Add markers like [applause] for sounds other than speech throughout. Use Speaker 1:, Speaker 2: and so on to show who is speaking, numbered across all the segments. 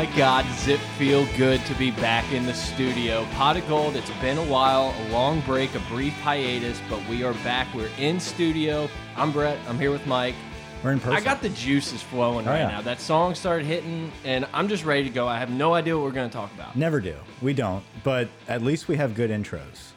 Speaker 1: My God, does it feel good to be back in the studio? Pot of Gold, it's been a while, a long break, a brief hiatus, but we are back. We're in studio. I'm Brett. I'm here with Mike.
Speaker 2: We're in person.
Speaker 1: I got the juices flowing
Speaker 2: Oh,
Speaker 1: right
Speaker 2: yeah.
Speaker 1: now. That song started hitting, and I'm just ready to go. I have no idea what we're going to talk about.
Speaker 2: Never do. We don't. But at least we have good intros.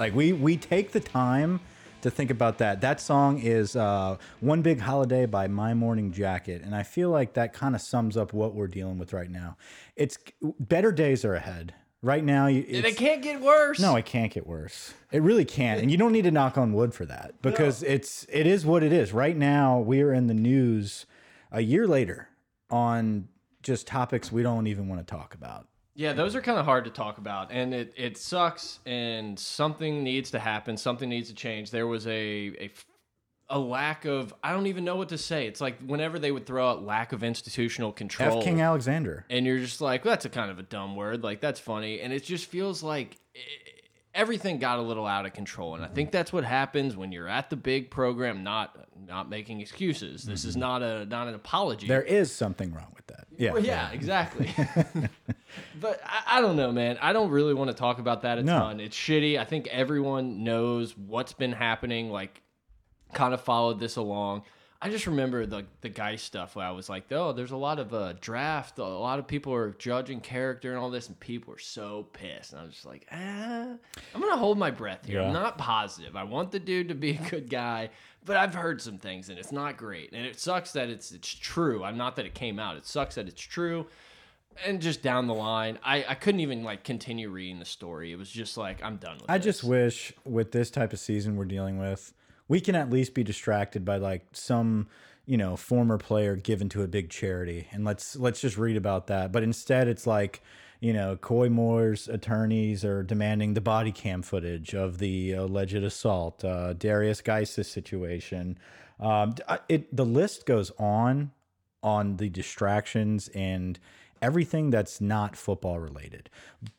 Speaker 2: Like we we take the time to think about that. That song is uh, "One Big Holiday" by My Morning Jacket, and I feel like that kind of sums up what we're dealing with right now. It's better days are ahead. Right now, you-
Speaker 1: It can't get worse.
Speaker 2: no, it can't get worse. It really can't, and you don't need to knock on wood for that because it's it is what it is. Right now, we are in the news a year later on just topics we don't even want to talk about.
Speaker 1: Yeah, those are kind of hard to talk about, and it, it sucks. And something needs to happen. Something needs to change. There was a a a lack of I don't even know what to say. It's like whenever they would throw out lack of institutional control,
Speaker 2: F. King Alexander.
Speaker 1: and you're just like, well, that's a kind of a dumb word. Like that's funny, and it just feels like eh, everything got a little out of control. And I think that's what happens when you're at the big program. Not not making excuses. This is not a not an apology.
Speaker 2: There is something wrong. Yeah.
Speaker 1: Well, yeah, exactly. [laughs] but I, I don't know, man. I don't really want to talk about that a
Speaker 2: No.
Speaker 1: ton. It's shitty. I think everyone knows what's been happening. Like, kind of followed this along. I just remember the the guy stuff where I was like, oh, there's a lot of uh, draft. A lot of people are judging character and all this, and people are so pissed. And I was just like, ah, I'm gonna hold my breath here. I'm not positive. I want the dude to be a good guy, but I've heard some things and it's not great. And it sucks that it's it's true. I'm not that it came out. It sucks that it's true. And just down the line, I, I couldn't even like continue reading the story. It was just like I'm done with
Speaker 2: I
Speaker 1: this.
Speaker 2: just wish with this type of season we're dealing with, we can at least be distracted by like some, you know, former player given to a big charity, and let's let's just read about that. But instead, it's like, you know, Koy Moore's attorneys are demanding the body cam footage of the alleged assault, uh, Darius Geis's situation. Um, it the list goes on on the distractions and everything that's not football related.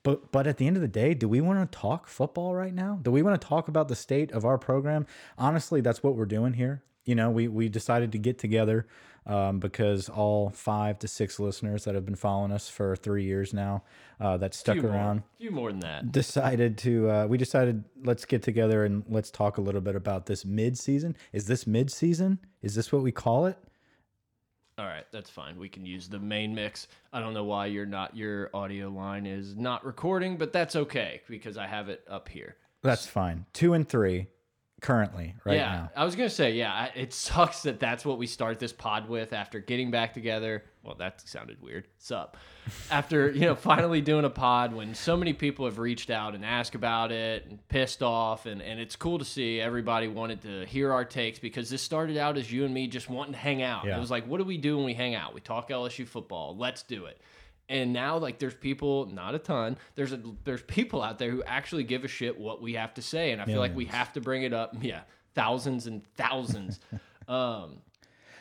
Speaker 2: But but at the end of the day, do we want to talk football right now? Do we want to talk about the state of our program? Honestly, that's what we're doing here. You know, we we decided to get together um, because all five to six listeners that have been following us for three years now, uh, that stuck
Speaker 1: few more,
Speaker 2: around,
Speaker 1: few more than that.
Speaker 2: decided to uh, we decided let's get together and let's talk a little bit about this mid season. Is this mid season? Is this what we call it?
Speaker 1: All right, that's fine. We can use the main mix. I don't know why you're not your audio line is not recording, but that's okay because I have it up here.
Speaker 2: That's fine. Two and three currently right
Speaker 1: yeah,
Speaker 2: now.
Speaker 1: I was gonna say, yeah, it sucks that that's what we start this pod with after getting back together. Well, that sounded weird. Sup? After you know, [laughs] finally doing a pod when so many people have reached out and asked about it and pissed off, and and it's cool to see everybody wanted to hear our takes because this started out as you and me just wanting to hang out.
Speaker 2: Yeah.
Speaker 1: It was like, what do we do when we hang out? We talk LSU football. Let's do it. And now, like, there's people, not a ton. There's a there's people out there who actually give a shit what we have to say, and I feel like we have to bring it up. Yeah, thousands and thousands. [laughs] um,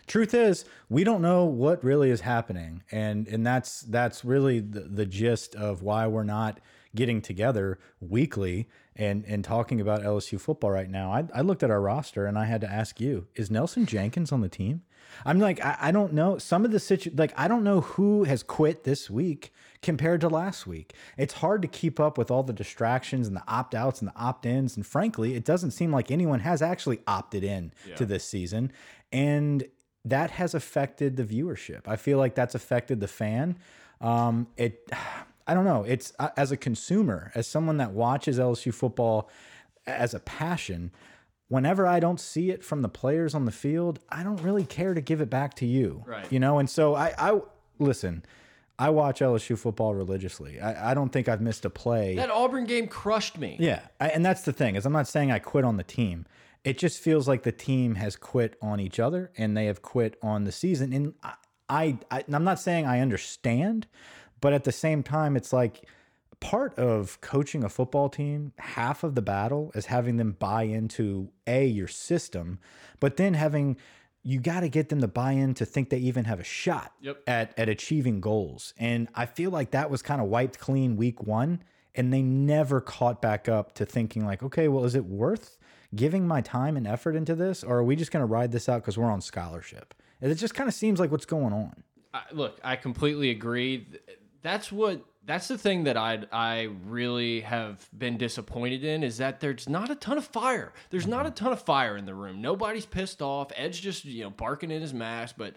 Speaker 2: Truth is, we don't know what really is happening, and and that's that's really the, the gist of why we're not getting together weekly and and talking about LSU football right now. I, I looked at our roster and I had to ask you: Is Nelson Jenkins on the team? I'm like, I, I don't know. Some of the situ like I don't know who has quit this week compared to last week. It's hard to keep up with all the distractions and the opt outs and the opt ins. And frankly, it doesn't seem like anyone has actually opted in to this season. And that has affected the viewership. I feel like that's affected the fan. Um, it, I don't know. It's uh, as a consumer, as someone that watches LSU football as a passion. Whenever I don't see it from the players on the field, I don't really care to give it back to you.
Speaker 1: Right.
Speaker 2: You know, and so I, I listen. I watch LSU football religiously. I, I don't think I've missed a play.
Speaker 1: that Auburn game crushed me.
Speaker 2: Yeah, I, and that's the thing is I'm not saying I quit on the team. It just feels like the team has quit on each other and they have quit on the season. And I, I, I I'm not saying I understand, but at the same time, it's like part of coaching a football team. Half of the battle is having them buy into a your system, but then having you got to get them to buy in to think they even have a shot
Speaker 1: Yep.
Speaker 2: at at achieving goals. And I feel like that was kind of wiped clean week one, and they never caught back up to thinking like, okay, well, is it worth giving my time and effort into this, or are we just going to ride this out because we're on scholarship? And It just kind of seems like what's going on.
Speaker 1: I, look, I completely agree. That's what that's the thing that I I really have been disappointed in is that there's not a ton of fire. There's not a ton of fire in the room. Nobody's pissed off. Ed's just you know barking in his mask, but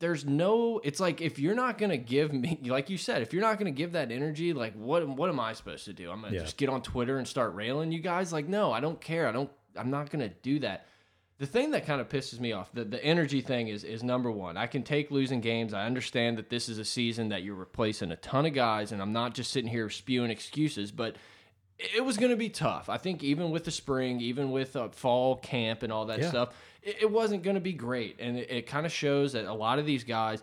Speaker 1: there's no. It's like if you're not gonna give me, [laughs] like you said, if you're not gonna give that energy, like what what am I supposed to do? I'm gonna
Speaker 2: Yeah.
Speaker 1: just get on Twitter and start railing you guys. Like no, I don't care. I don't. I'm not gonna do that. The thing that kind of pisses me off, the, the energy thing is is number one. I can take losing games. I understand that this is a season that you're replacing a ton of guys, and I'm not just sitting here spewing excuses, but it was going to be tough. I think even with the spring, even with uh, fall camp and all that
Speaker 2: Yeah.
Speaker 1: stuff, it, it wasn't going to be great. And it, it kind of shows that a lot of these guys,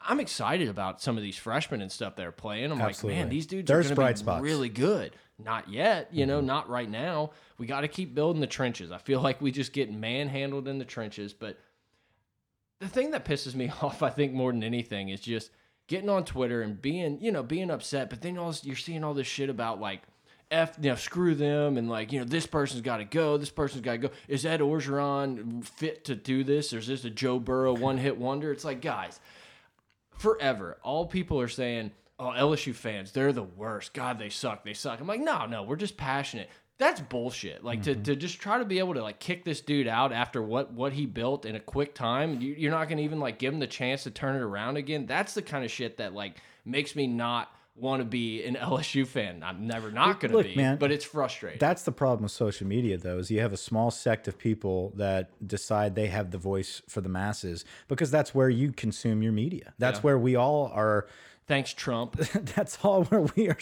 Speaker 1: I'm excited about some of these freshmen and stuff that are playing. I'm like, man, these dudes
Speaker 2: There's
Speaker 1: are going to be
Speaker 2: spots.
Speaker 1: Really good. Not yet, you know, mm-hmm. not right now. We got to keep building the trenches. I feel [laughs] like we just get manhandled in the trenches. But the thing that pisses me [laughs] off, I think, more than anything, is just getting on Twitter and being, you know, being upset. But then all you're seeing all this shit about like, F, you know, screw them, and like, you know, this person's got to go. This person's got to go. Is Ed Orgeron fit to do this, or is this a Joe Burrow [laughs] one hit wonder? It's like, guys, forever, all people are saying, "Oh, LSU fans, they're the worst. God, they suck. They suck." I'm like, no, no, we're just passionate. That's bullshit. Like to, mm-hmm. to just try to be able to like kick this dude out after what what he built in a quick time. You, you're not gonna even like give him the chance to turn it around again. That's the kind of shit that like makes me not want to be an [laughs] LSU fan. I'm never not gonna
Speaker 2: Look,
Speaker 1: be,
Speaker 2: man,
Speaker 1: but it's frustrating.
Speaker 2: That's the problem with social media, though, is you have a small sect of people that decide they have the voice for the masses because that's where you consume your media. That's where we all are.
Speaker 1: Thanks, Trump. [laughs]
Speaker 2: That's all where we are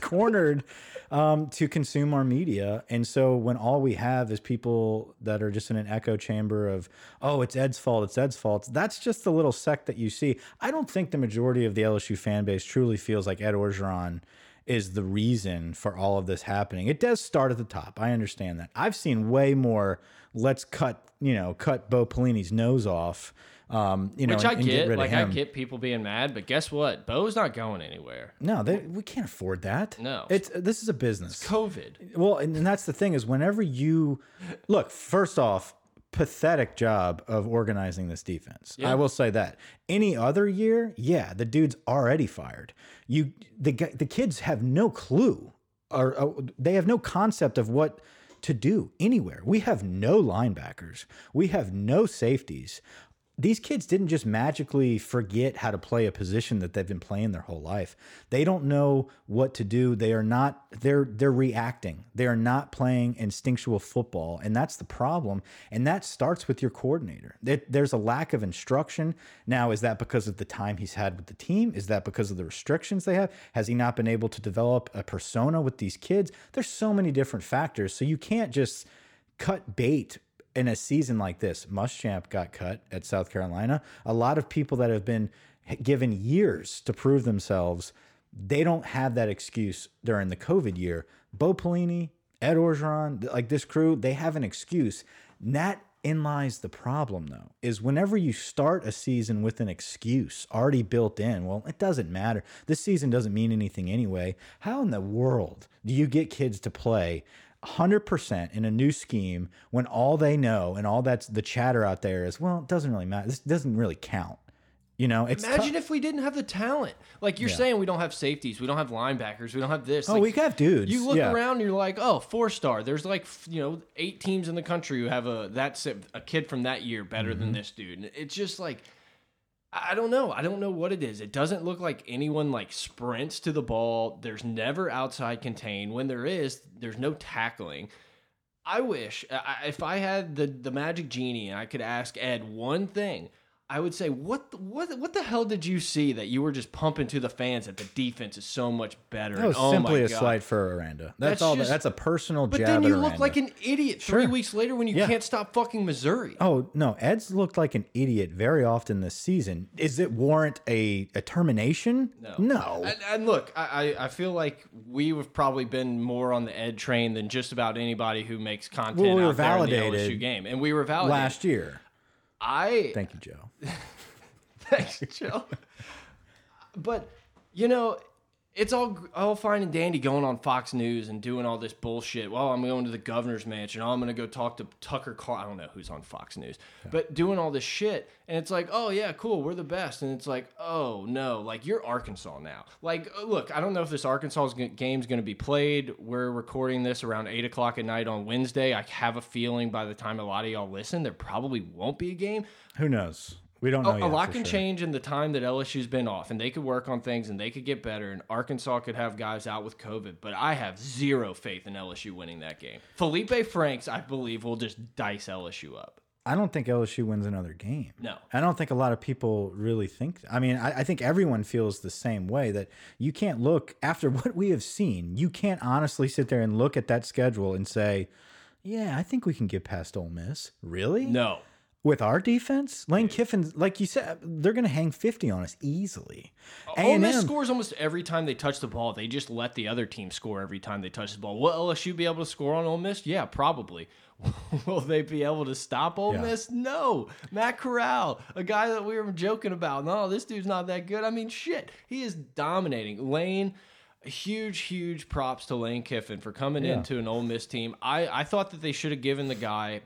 Speaker 2: cornered um, to consume our media. And so when all we have is people that are just in an echo chamber of, oh, it's Ed's fault, it's Ed's fault, that's just the little sect that you see. I don't think the majority of the LSU fan base truly feels like Ed Orgeron is the reason for all of this happening. It does start at the top. I understand that. I've seen way more. Let's cut, you know, cut Bo Pelini's nose off. Um, you know,
Speaker 1: Which
Speaker 2: and-
Speaker 1: I
Speaker 2: and
Speaker 1: get.
Speaker 2: rid of
Speaker 1: Like I get people being mad, but guess what? Bo's not going anywhere.
Speaker 2: No, they, we can't afford that.
Speaker 1: No.
Speaker 2: it's this is a business.
Speaker 1: COVID.
Speaker 2: Well, and, and that's the thing is whenever you look, first off, pathetic job of organizing this defense. I will say that. Any other year, yeah, the dude's already fired. You the the kids have no clue or uh, they have no concept of what to do anywhere. We have no linebackers. We have no safeties these kids didn't just magically forget how to play a position that they've been playing their whole life. They don't know what to do. They are not they're they're reacting. They are not playing instinctual football, and that's the problem. And that starts with your coordinator. There's a lack of instruction. Now, is that because of the time he's had with the team? Is that because of the restrictions they have? Has he not been able to develop a persona with these kids? There's so many different factors. So you can't just cut bait in a season like this. Muschamp got cut at South Carolina. A lot of people that have been given years to prove themselves, they don't have that excuse during the COVID year. Bo Pelini, Ed Orgeron, like this crew, they have an excuse. That in lies the problem though is whenever you start a season with an excuse already built in well it doesn't matter this season doesn't mean anything anyway how in the world do you get kids to play 100% in a new scheme when all they know and all that's the chatter out there is well it doesn't really matter this doesn't really count you know
Speaker 1: Imagine if we didn't have the talent. Like you're saying, we don't have safeties, we don't have linebackers, we don't have this.
Speaker 2: oh
Speaker 1: Like,
Speaker 2: we have dudes
Speaker 1: You look
Speaker 2: yeah.
Speaker 1: around, and you're like, oh, four star. There's like you know eight teams in the country who have a that's a, kid from that year better
Speaker 2: Mm-hmm.
Speaker 1: than this dude. And it's just like I don't know. I don't know what it is. It doesn't look like anyone like sprints to the ball. There's never outside contain. When there is, there's no tackling. I wish I, if I had the the magic genie and I could ask Ed one thing, I would say, what the, what what the hell did you see that you were just pumping to the fans that the defense is so much better?
Speaker 2: that was
Speaker 1: And, oh
Speaker 2: simply
Speaker 1: my
Speaker 2: a
Speaker 1: God.
Speaker 2: slight for Aranda. That's,
Speaker 1: That's
Speaker 2: all.
Speaker 1: just-
Speaker 2: that's a personal
Speaker 1: But
Speaker 2: jab
Speaker 1: then you look like an idiot three weeks later when you
Speaker 2: Yeah.
Speaker 1: can't stop fucking Missouri.
Speaker 2: Oh no, Ed's looked like an idiot very often this season. Is it warrant a, a termination?
Speaker 1: No.
Speaker 2: No.
Speaker 1: And, and look, I, I I feel like we have probably been more on the Ed train than just about anybody who makes content
Speaker 2: Well, we were
Speaker 1: out there in the LSU game, and we were validated.
Speaker 2: Last year.
Speaker 1: I
Speaker 2: Thank you, Joe. [laughs]
Speaker 1: Thanks, Joe. but you know, it's all all fine and dandy going on Fox News and doing all this bullshit. Well, I'm going to the governor's mansion. Oh, I'm going to go talk to Tucker Carl. I don't know who's on Fox News, yeah. but doing all this shit. And it's like, oh yeah, cool, we're the best. And it's like, oh no, like you're Arkansas now. Like, uh, look, I don't know if this Arkansas game's going to be played. We're recording this around eight o'clock at night on Wednesday. I have a feeling by the time a lot of y'all listen, there probably won't be a game.
Speaker 2: Who knows? We don't know.
Speaker 1: A, a lot can sure. change in the time that LSU's been off, and they could work on things and they could get better. And Arkansas could have guys out with COVID, but I have zero faith in LSU winning that game. Felipe Franks, I believe, will just dice LSU up.
Speaker 2: I don't think LSU wins another game.
Speaker 1: No.
Speaker 2: I don't think a lot of people really think. I mean, I, I, think everyone feels the same way that you can't look, after [laughs] what we have seen, you can't honestly sit there and look at that schedule and say, yeah, I think we can get past Ole Miss. Really?
Speaker 1: No
Speaker 2: with our defense, Lane Kiffin, like you said, they're going to hang 50 on us easily.
Speaker 1: Ole Miss scores almost every time they touch the ball. They just let the other team score every time they touch the ball. Will LSU be able to score on Ole Miss? Yeah, probably. [laughs] Will they be able to stop Ole yeah. Miss? No. Matt Corral, a guy that we were joking about. No, this dude's not that good. I mean, shit, he is dominating. Lane huge, huge props to Lane Kiffin for coming yeah. into an Ole Miss team. I, I thought that they should have given the guy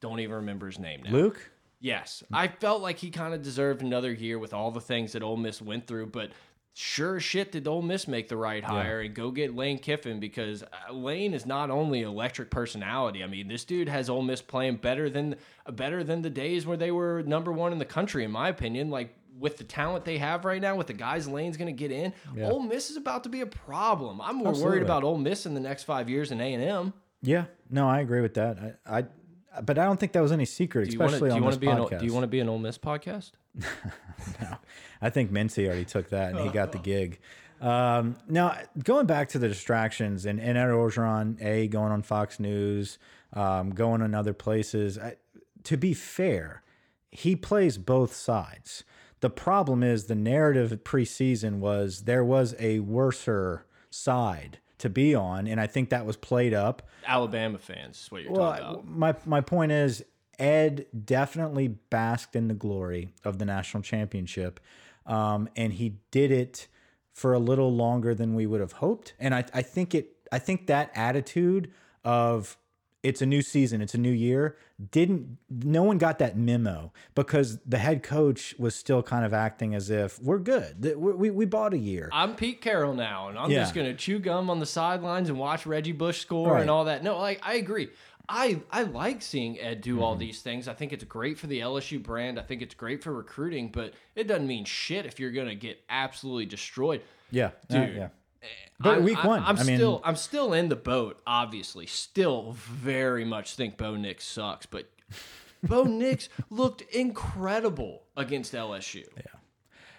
Speaker 1: don't even remember his name now.
Speaker 2: Luke?
Speaker 1: Yes. I felt like he kind of deserved another year with all the things that Ole Miss went through, but sure shit did Ole Miss make the right hire yeah. and go get Lane Kiffin because uh, Lane is not only electric personality. I mean, this dude has Ole Miss playing better than better than the days where they were number one in the country, in my opinion. Like with the talent they have right now, with the guys Lane's going to get in, yeah. Ole Miss is about to be a problem. I'm more Absolutely. worried about Ole Miss in the next five years than A and M.
Speaker 2: Yeah, no, I agree with that. I, I but I don't think that was any secret, especially
Speaker 1: wanna,
Speaker 2: on this podcast.
Speaker 1: An, do you want to be an Ole Miss podcast? [laughs]
Speaker 2: no, I think Mincy already took that and he got the [laughs] gig. Um, now, going back to the distractions and, and Ed Orgeron, A, going on Fox News, um, going on other places, I, to be fair, he plays both sides. The problem is the narrative preseason was there was a worser side to be on, and I think that was played up.
Speaker 1: Alabama fans, is what you're well, talking about.
Speaker 2: My my point is, Ed definitely basked in the glory of the national championship, um, and he did it for a little longer than we would have hoped. And I, I think it, I think that attitude of it's a new season, it's a new year. Didn't no one got that memo because the head coach was still kind of acting as if we're good. We, we, we bought a year.
Speaker 1: I'm Pete Carroll now, and I'm yeah. just gonna chew gum on the sidelines and watch Reggie Bush score right. and all that. No, like I agree. I I like seeing Ed do mm -hmm. all these things. I think it's great for the LSU brand. I think it's great for recruiting, but it doesn't mean shit if you're gonna get absolutely destroyed.
Speaker 2: Yeah,
Speaker 1: dude.
Speaker 2: Uh, yeah. Eh, but week one,
Speaker 1: I'm, I'm still mean, I'm still in the boat. Obviously, still very much think Bo Nix sucks, but Bo [laughs] Nix looked incredible against LSU.
Speaker 2: Yeah,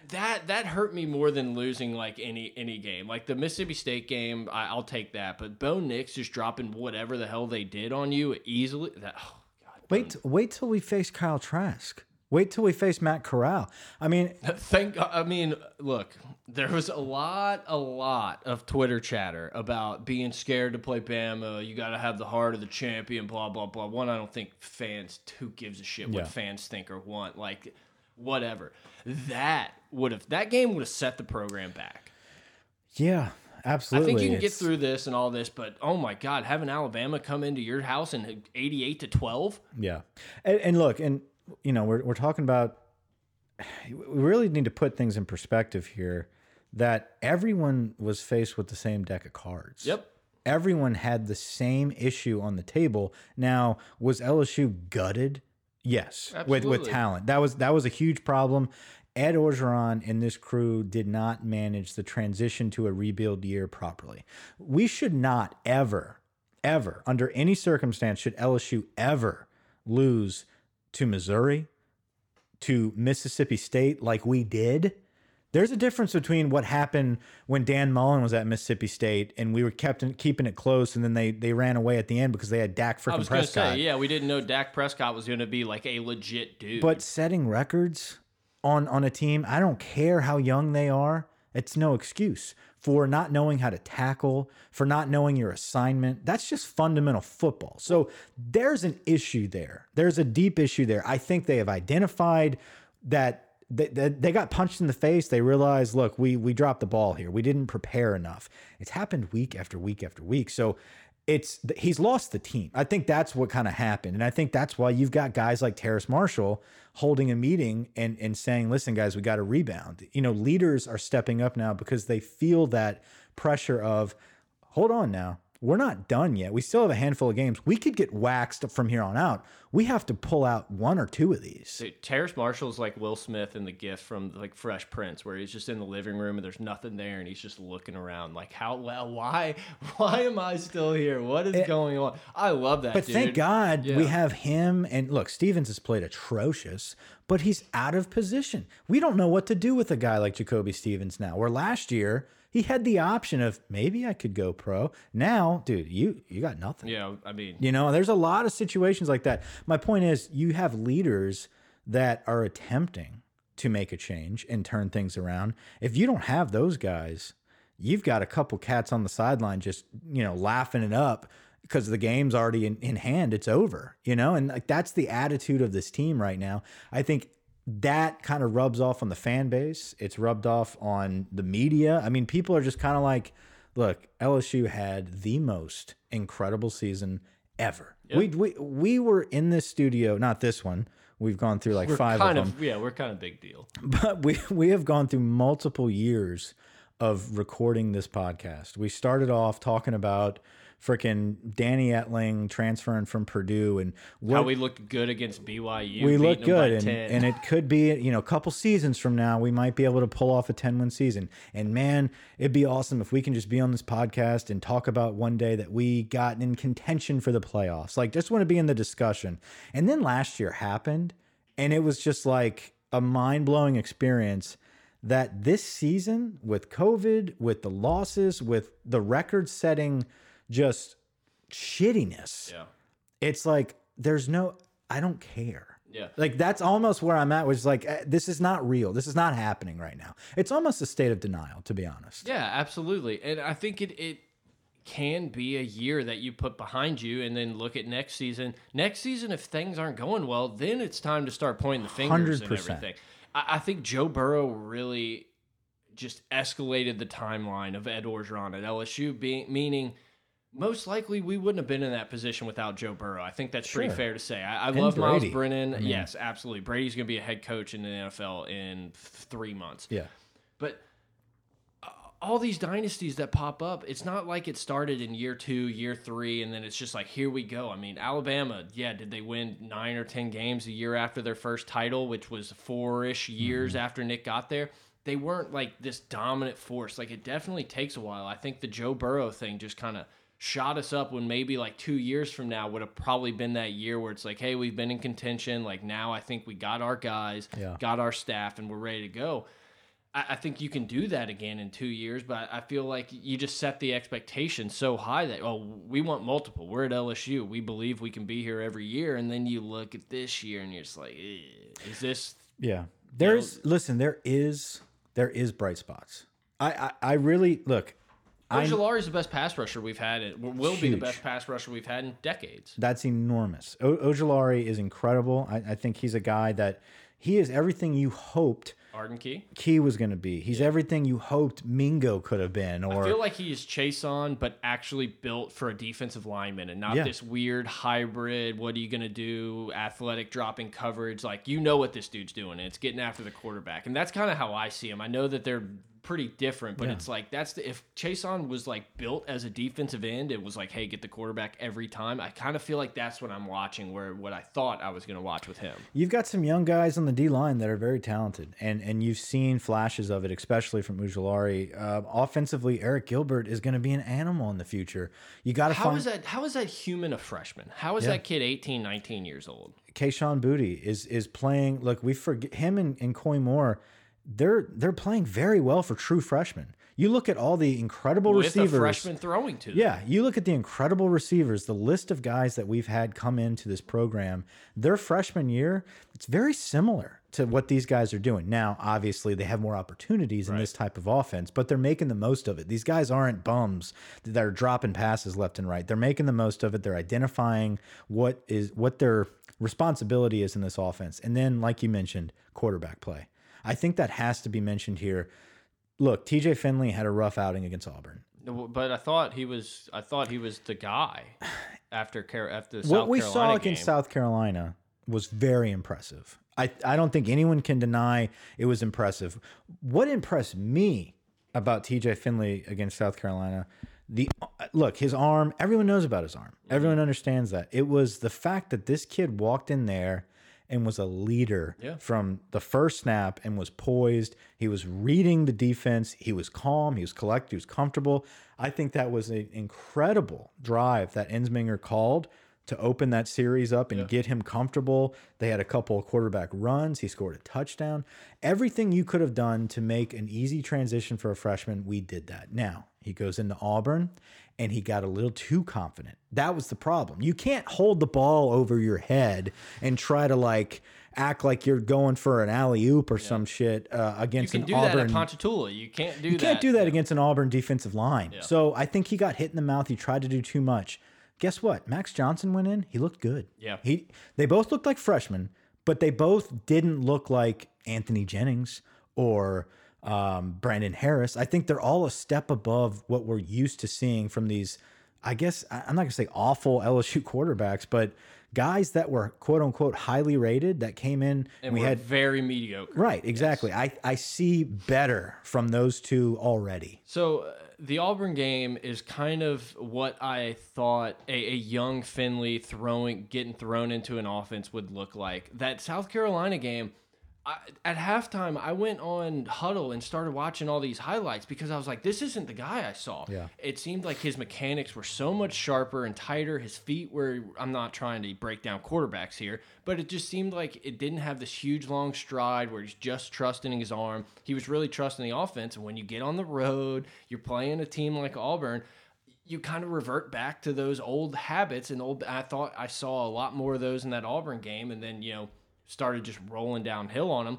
Speaker 1: that that hurt me more than losing like any any game. Like the Mississippi State game, I, will take that. But Bo Nix just dropping whatever the hell they did on you easily. That oh God,
Speaker 2: wait wait till we face Kyle Trask. Wait till we face Matt Corral. I mean, [laughs]
Speaker 1: thank. I mean, look, there was a lot, a lot of Twitter chatter about being scared to play Bama. You got to have the heart of the champion. Blah blah blah. One, I don't think fans. Who gives a shit what yeah. fans think or want? Like, whatever. That would have. That game would have set the program back.
Speaker 2: Yeah, Absolutely.
Speaker 1: I think you can get through this and all this, but oh my God, having Alabama come into your house and 88 to 12.
Speaker 2: Yeah. And, and, look, and you know, we're, we're talking about, we really need to put things in perspective here that everyone was faced with the same deck of cards.
Speaker 1: Yep.
Speaker 2: Everyone had the same issue on the table. Now, was LSU gutted? Yes, Absolutely. with with talent. That was that was a huge problem. Ed Orgeron and this crew did not manage the transition to a rebuild year properly. We should not ever, ever, under any circumstance, should LSU ever lose to Missouri, to Mississippi State like we did. There's a difference between what happened when Dan Mullen was at Mississippi State and we were kept in, keeping it close, and then they they ran away at the end because they had Dak freaking Prescott.
Speaker 1: Say, yeah, we didn't know Dak Prescott was going to be like a legit dude.
Speaker 2: But setting records on on a team, I don't care how young they are. It's no excuse for not knowing how to tackle, for not knowing your assignment. That's just fundamental football. So there's an issue there. There's a deep issue there. I think they have identified that they, they, got punched in the face. They realized, look, we we dropped the ball here. We didn't prepare enough. It's happened week after week after week. So it's he's lost the team. I think that's what kind of happened, and I think that's why you've got guys like Terrace Marshall holding a meeting and and saying, "Listen, guys, we got to rebound." You know, leaders are stepping up now because they feel that pressure of, "Hold on now, we're not done yet. We still have a handful of games. We could get waxed from here on out. We have to pull out one or two of these.
Speaker 1: Dude, Terrace Marshall's like Will Smith in the gift from like Fresh Prince, where he's just in the living room and there's nothing there and he's just looking around like, how well, why, [laughs] why am I still here? What is it, going on? I love that.
Speaker 2: But
Speaker 1: dude.
Speaker 2: thank God yeah. we have him. And look, Stevens has played atrocious, but he's out of position. We don't know what to do with a guy like Jacoby Stevens now. Where last year he had the option of maybe I could go pro. Now, dude, you you got nothing.
Speaker 1: Yeah, I mean,
Speaker 2: you know, there's a lot of situations like that. My point is, you have leaders that are attempting to make a change and turn things around. If you don't have those guys, you've got a couple cats on the sideline just you know laughing it up because the game's already in, in hand. It's over, you know, and like that's the attitude of this team right now. I think that kind of rubs off on the fan base. It's rubbed off on the media. I mean, people are just kind of like, look, LSU had the most incredible season ever. Yep. We, we we were in this studio, not this one. We've gone through like
Speaker 1: we're
Speaker 2: five
Speaker 1: kind
Speaker 2: of them.
Speaker 1: Of, yeah, we're kind of big deal.
Speaker 2: But we [laughs] we have gone through multiple years of recording this podcast. We started off talking about freaking Danny Etling transferring from Purdue and
Speaker 1: what, how we looked good against BYU.
Speaker 2: We look good, and, and, it could be you know a couple seasons from now we might be able to pull off a ten win season. And man, it'd be awesome if we can just be on this podcast and talk about one day that we got in contention for the playoffs. Like just want to be in the discussion. And then last year happened, and it was just like a mind blowing experience that this season with COVID, with the losses, with the record setting just shittiness.
Speaker 1: Yeah.
Speaker 2: It's like there's no I don't care.
Speaker 1: Yeah.
Speaker 2: Like that's almost where I'm at, which is like eh, this is not real. This is not happening right now. It's almost a state of denial, to be honest.
Speaker 1: Yeah, absolutely. And I think it it can be a year that you put behind you and then look at next season. Next season, if things aren't going well, then it's time to start pointing the fingers 100%. and everything. I, I think Joe Burrow really just escalated the timeline of Ed Orgeron at LSU, being meaning – most likely we wouldn't have been in that position without Joe Burrow. I think that's sure. pretty fair to say. I, I love. Myles Brennan. I mean, yes, absolutely. Brady's going to be a head coach in the NFL in three months.
Speaker 2: Yeah.
Speaker 1: But all these dynasties that pop up, it's not like it started in year two, year three, and then it's just like, here we go. I mean, Alabama, yeah, did they win nine or 10 games a year after their first title, which was four ish years mm -hmm. after Nick got there? They weren't like this dominant force. Like, it definitely takes a while. I think the Joe Burrow thing just kind of shot us up when maybe like two years from now would have probably been that year where it's like, hey, we've been in contention. Like now I think we got our guys,
Speaker 2: yeah.
Speaker 1: got our staff, and we're ready to go. I, I, think you can do that again in two years, but I feel like you just set the expectation so high that, oh, we want multiple. We're at LSU. We believe we can be here every year. And then you look at this year and you're just like, is this.
Speaker 2: Yeah. There's, you know, listen, there is, there is bright spots. I, I, I really, look,
Speaker 1: Ojulari is the best pass rusher we've had. It will huge. be the best pass rusher we've had in decades.
Speaker 2: That's enormous. O Ojulari is incredible. I, I, think he's a guy that he is everything you hoped.
Speaker 1: Arden Key.
Speaker 2: Key was going to be. He's everything you hoped Mingo could have been. Or
Speaker 1: I feel like he is Chaisson, but actually built for a defensive lineman and not yeah. this weird hybrid. What are you going to do? Athletic dropping coverage. Like you know what this dude's doing. And it's getting after the quarterback, and that's kind of how I see him. I know that they're pretty different, but yeah. it's like that's the if Chaisson was like built as a defensive end, it was like, hey, get the quarterback every time. I kind of feel like that's what I'm watching, where what I thought I was going to watch with him.
Speaker 2: You've got some young guys on the D line that are very talented, and and you've seen flashes of it, especially from Ojulari. Uh, offensively, Arik Gilbert is going to be an animal in the future. You got to
Speaker 1: how find... is that? How is that human a freshman? How is yeah. that kid 18, 19 years old?
Speaker 2: Kayshon Boutte is is playing. Look, we forget him and, and Koy Moore they're they're playing very well for true freshmen. You look at all the incredible
Speaker 1: With
Speaker 2: receivers. With
Speaker 1: freshman throwing to them.
Speaker 2: Yeah, you look at the incredible receivers, the list of guys that we've had come into this program. Their freshman year, it's very similar to what these guys are doing. Now, obviously, they have more opportunities right. in this type of offense, but they're making the most of it. These guys aren't bums that are dropping passes left and right. They're making the most of it. They're identifying what is what their responsibility is in this offense. And then, like you mentioned, quarterback play. I think that has to be mentioned here. Look, TJ Finley had a rough outing against Auburn.
Speaker 1: But I thought he was. I thought he was the guy after Car after the
Speaker 2: what
Speaker 1: South
Speaker 2: we
Speaker 1: Carolina
Speaker 2: saw
Speaker 1: game.
Speaker 2: against South Carolina was very impressive. I, I don't think anyone can deny it was impressive. What impressed me about TJ Finley against South Carolina, the look, his arm, everyone knows about his arm. Everyone mm-hmm. understands that. It was the fact that this kid walked in there and was a leader
Speaker 1: Yeah.
Speaker 2: from the first snap and was poised. He was reading the defense. He was calm. He was collected. He was comfortable. I think that was an incredible drive that Ensminger called to open that series up and get him comfortable. They had a couple of quarterback runs. He scored a touchdown. Everything you could have done to make an easy transition for a freshman, we did that. Now, he goes into Auburn and he got a little too confident. That was the problem. You can't hold the ball over your head and try to like act like you're going for an alley oop or some shit uh,
Speaker 1: you
Speaker 2: against
Speaker 1: can
Speaker 2: an
Speaker 1: do
Speaker 2: Auburn.
Speaker 1: that at Ponchatoula. You can't do
Speaker 2: You
Speaker 1: that.
Speaker 2: can't do that against an Auburn defensive line. So I think he got hit in the mouth. He tried to do too much. Guess what? Max Johnson went in. He looked good.
Speaker 1: Yeah.
Speaker 2: He they both looked like freshmen, but they both didn't look like Anthony Jennings or um, Brandon Harris. I think they're all a step above what we're used to seeing from these. I guess I'm not gonna say awful [laughs] LSU quarterbacks, but guys that were quote unquote highly rated that came in.
Speaker 1: And
Speaker 2: we
Speaker 1: we're
Speaker 2: had
Speaker 1: very mediocre.
Speaker 2: right exactly. I I see better from those two already.
Speaker 1: So uh, the Auburn game is kind of what I thought a, a young Finley throwing, getting thrown into an offense would look like. That South Carolina game, I, at halftime, I went on Hudl and started watching all these highlights because I was like, this isn't the guy I saw.
Speaker 2: Yeah.
Speaker 1: It seemed like his mechanics were so much sharper and tighter. His feet were, I'm not trying to break down quarterbacks here, but it just seemed like it didn't have this huge long stride where he's just trusting his arm. He was really trusting the offense. And when you get on the road, you're playing a team like Auburn, you kind of revert back to those old habits and old. I thought I saw a lot more of those in that Auburn game, and then you know started just rolling downhill on him.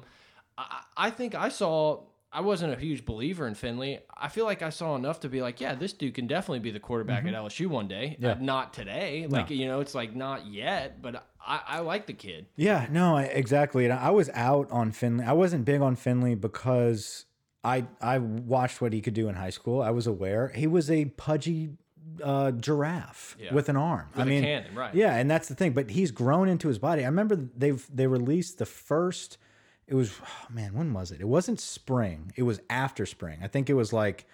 Speaker 1: I, I think I saw. I wasn't a huge believer in Finley. I feel like I saw enough to be like, yeah, this dude can definitely be the quarterback at LSU one day.
Speaker 2: Yeah.
Speaker 1: Uh, not today. Like you know, it's like not yet, but I, I like the kid.
Speaker 2: Yeah, no, I- exactly. And I was out on Finley. I wasn't big on Finley because I I watched what he could do in high school. I was aware he was a pudgy uh, giraffe
Speaker 1: Yeah.
Speaker 2: with an arm. I
Speaker 1: With a
Speaker 2: mean,
Speaker 1: cannon, right.
Speaker 2: Yeah, and that's the thing. But he's grown into his body. I remember they've they released the first. It was oh, man, when was it? It wasn't spring. It was after spring. I think it was like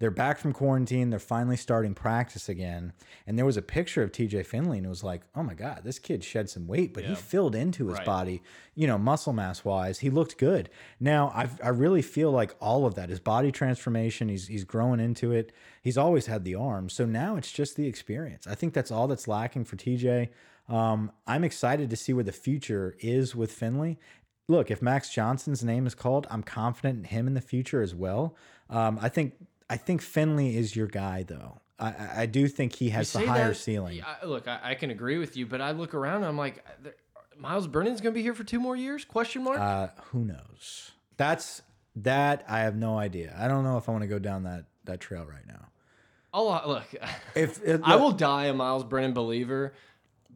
Speaker 2: they're back from quarantine. They're finally starting practice again. And there was a picture of TJ Finley, and it was like, oh my God, this kid shed some weight, but he filled into his
Speaker 1: Right.
Speaker 2: body, you know, muscle mass wise. He looked good. Now, I, I really feel like all of that, his body transformation, he's, he's growing into it. He's always had the arm. So now it's just the experience. I think that's all that's lacking for TJ. Um, I'm excited to see where the future is with Finley. Look, if Max Johnson's name is called, I'm confident in him in the future as well. Um, I think I think Finley is your guy, though. I, I- I do think he has the higher
Speaker 1: that-
Speaker 2: ceiling.
Speaker 1: I, look, I, I can agree with you, but I look around and I'm like, there- Myles Brennan's going to be here for two more years? Question mark.
Speaker 2: Uh, who knows? That's that I have no idea. I don't know if I want to go down that that trail right now.
Speaker 1: I'll uh, look. [laughs]
Speaker 2: If it,
Speaker 1: I will die a Myles Brennan believer,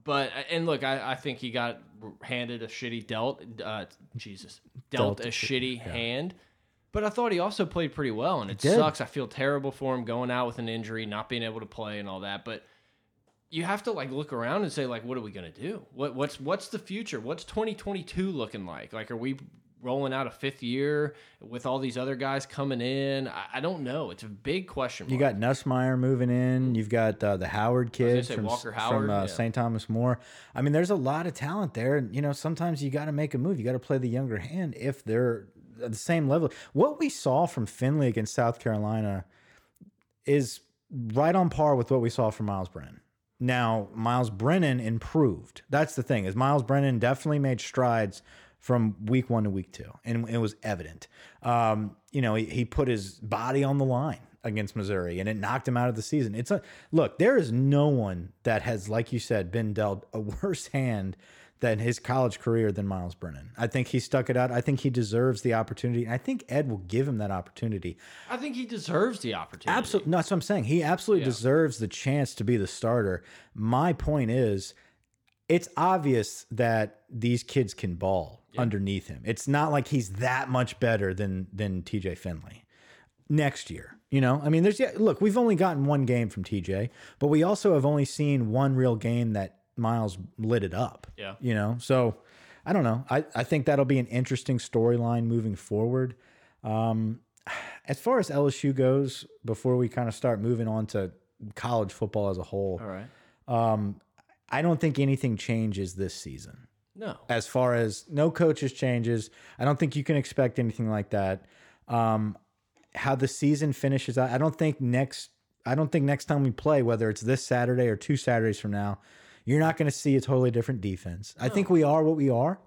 Speaker 1: but and look, I, I think he got handed a shitty dealt. Uh, Jesus, dealt,
Speaker 2: Dealt
Speaker 1: a
Speaker 2: a shit-
Speaker 1: shitty hand. But I thought he also played pretty well, and it
Speaker 2: did.
Speaker 1: sucks. I feel terrible for him going out with an injury, not being able to play, and all that. But you have to like look around and say like, what are we gonna do? What what's what's the future? What's 2022 looking like? Like, are we rolling out a fifth year with all these other guys coming in? I, I don't know. It's a big question. Mark.
Speaker 2: you got Nussmeier moving in, you've got uh, the Howard kid from,
Speaker 1: Walker
Speaker 2: from
Speaker 1: Howard,
Speaker 2: uh,
Speaker 1: yeah.
Speaker 2: St. Thomas More. I mean, there's a lot of talent there, and you know sometimes you got to make a move. You got to play the younger hand if they're at the same level. What we saw from Finley against South Carolina is right on par with what we saw from Myles Brennan. Now, Myles Brennan improved. That's the thing is Myles Brennan definitely made strides from week one to week two, and it was evident. Um, you know, he, he put his body on the line against Missouri, and it knocked him out of the season. It's a look. There is no one that has, like you said, been dealt a [laughs] worse hand than his college career than Myles Brennan. I think he stuck it out. I think he deserves the opportunity, and I think Ed will give him that opportunity.
Speaker 1: I think he deserves the opportunity.
Speaker 2: Absolutely, no, that's what I'm saying. He absolutely deserves the chance to be the starter. My point is, it's obvious that these kids can ball underneath him. It's not like he's that much better than than TJ Finley next year. You know, I mean, there's yeah. Look, we've only gotten one game from TJ, but we also have only seen one real game that Myles lit it up.
Speaker 1: Yeah.
Speaker 2: You know, so I don't know. I I think that'll be an interesting storyline moving forward. Um, as far as LSU goes, before we kind of start moving on to college football as a whole,
Speaker 1: All right.
Speaker 2: um, I don't think anything changes this season
Speaker 1: No.
Speaker 2: as far as no coaches changes. I don't think you can expect anything like that. Um, how the season finishes, I I don't think next. I don't think next time we play, whether it's this Saturday or two Saturdays from now, you're not going to see a totally different defense. I think we are what we are.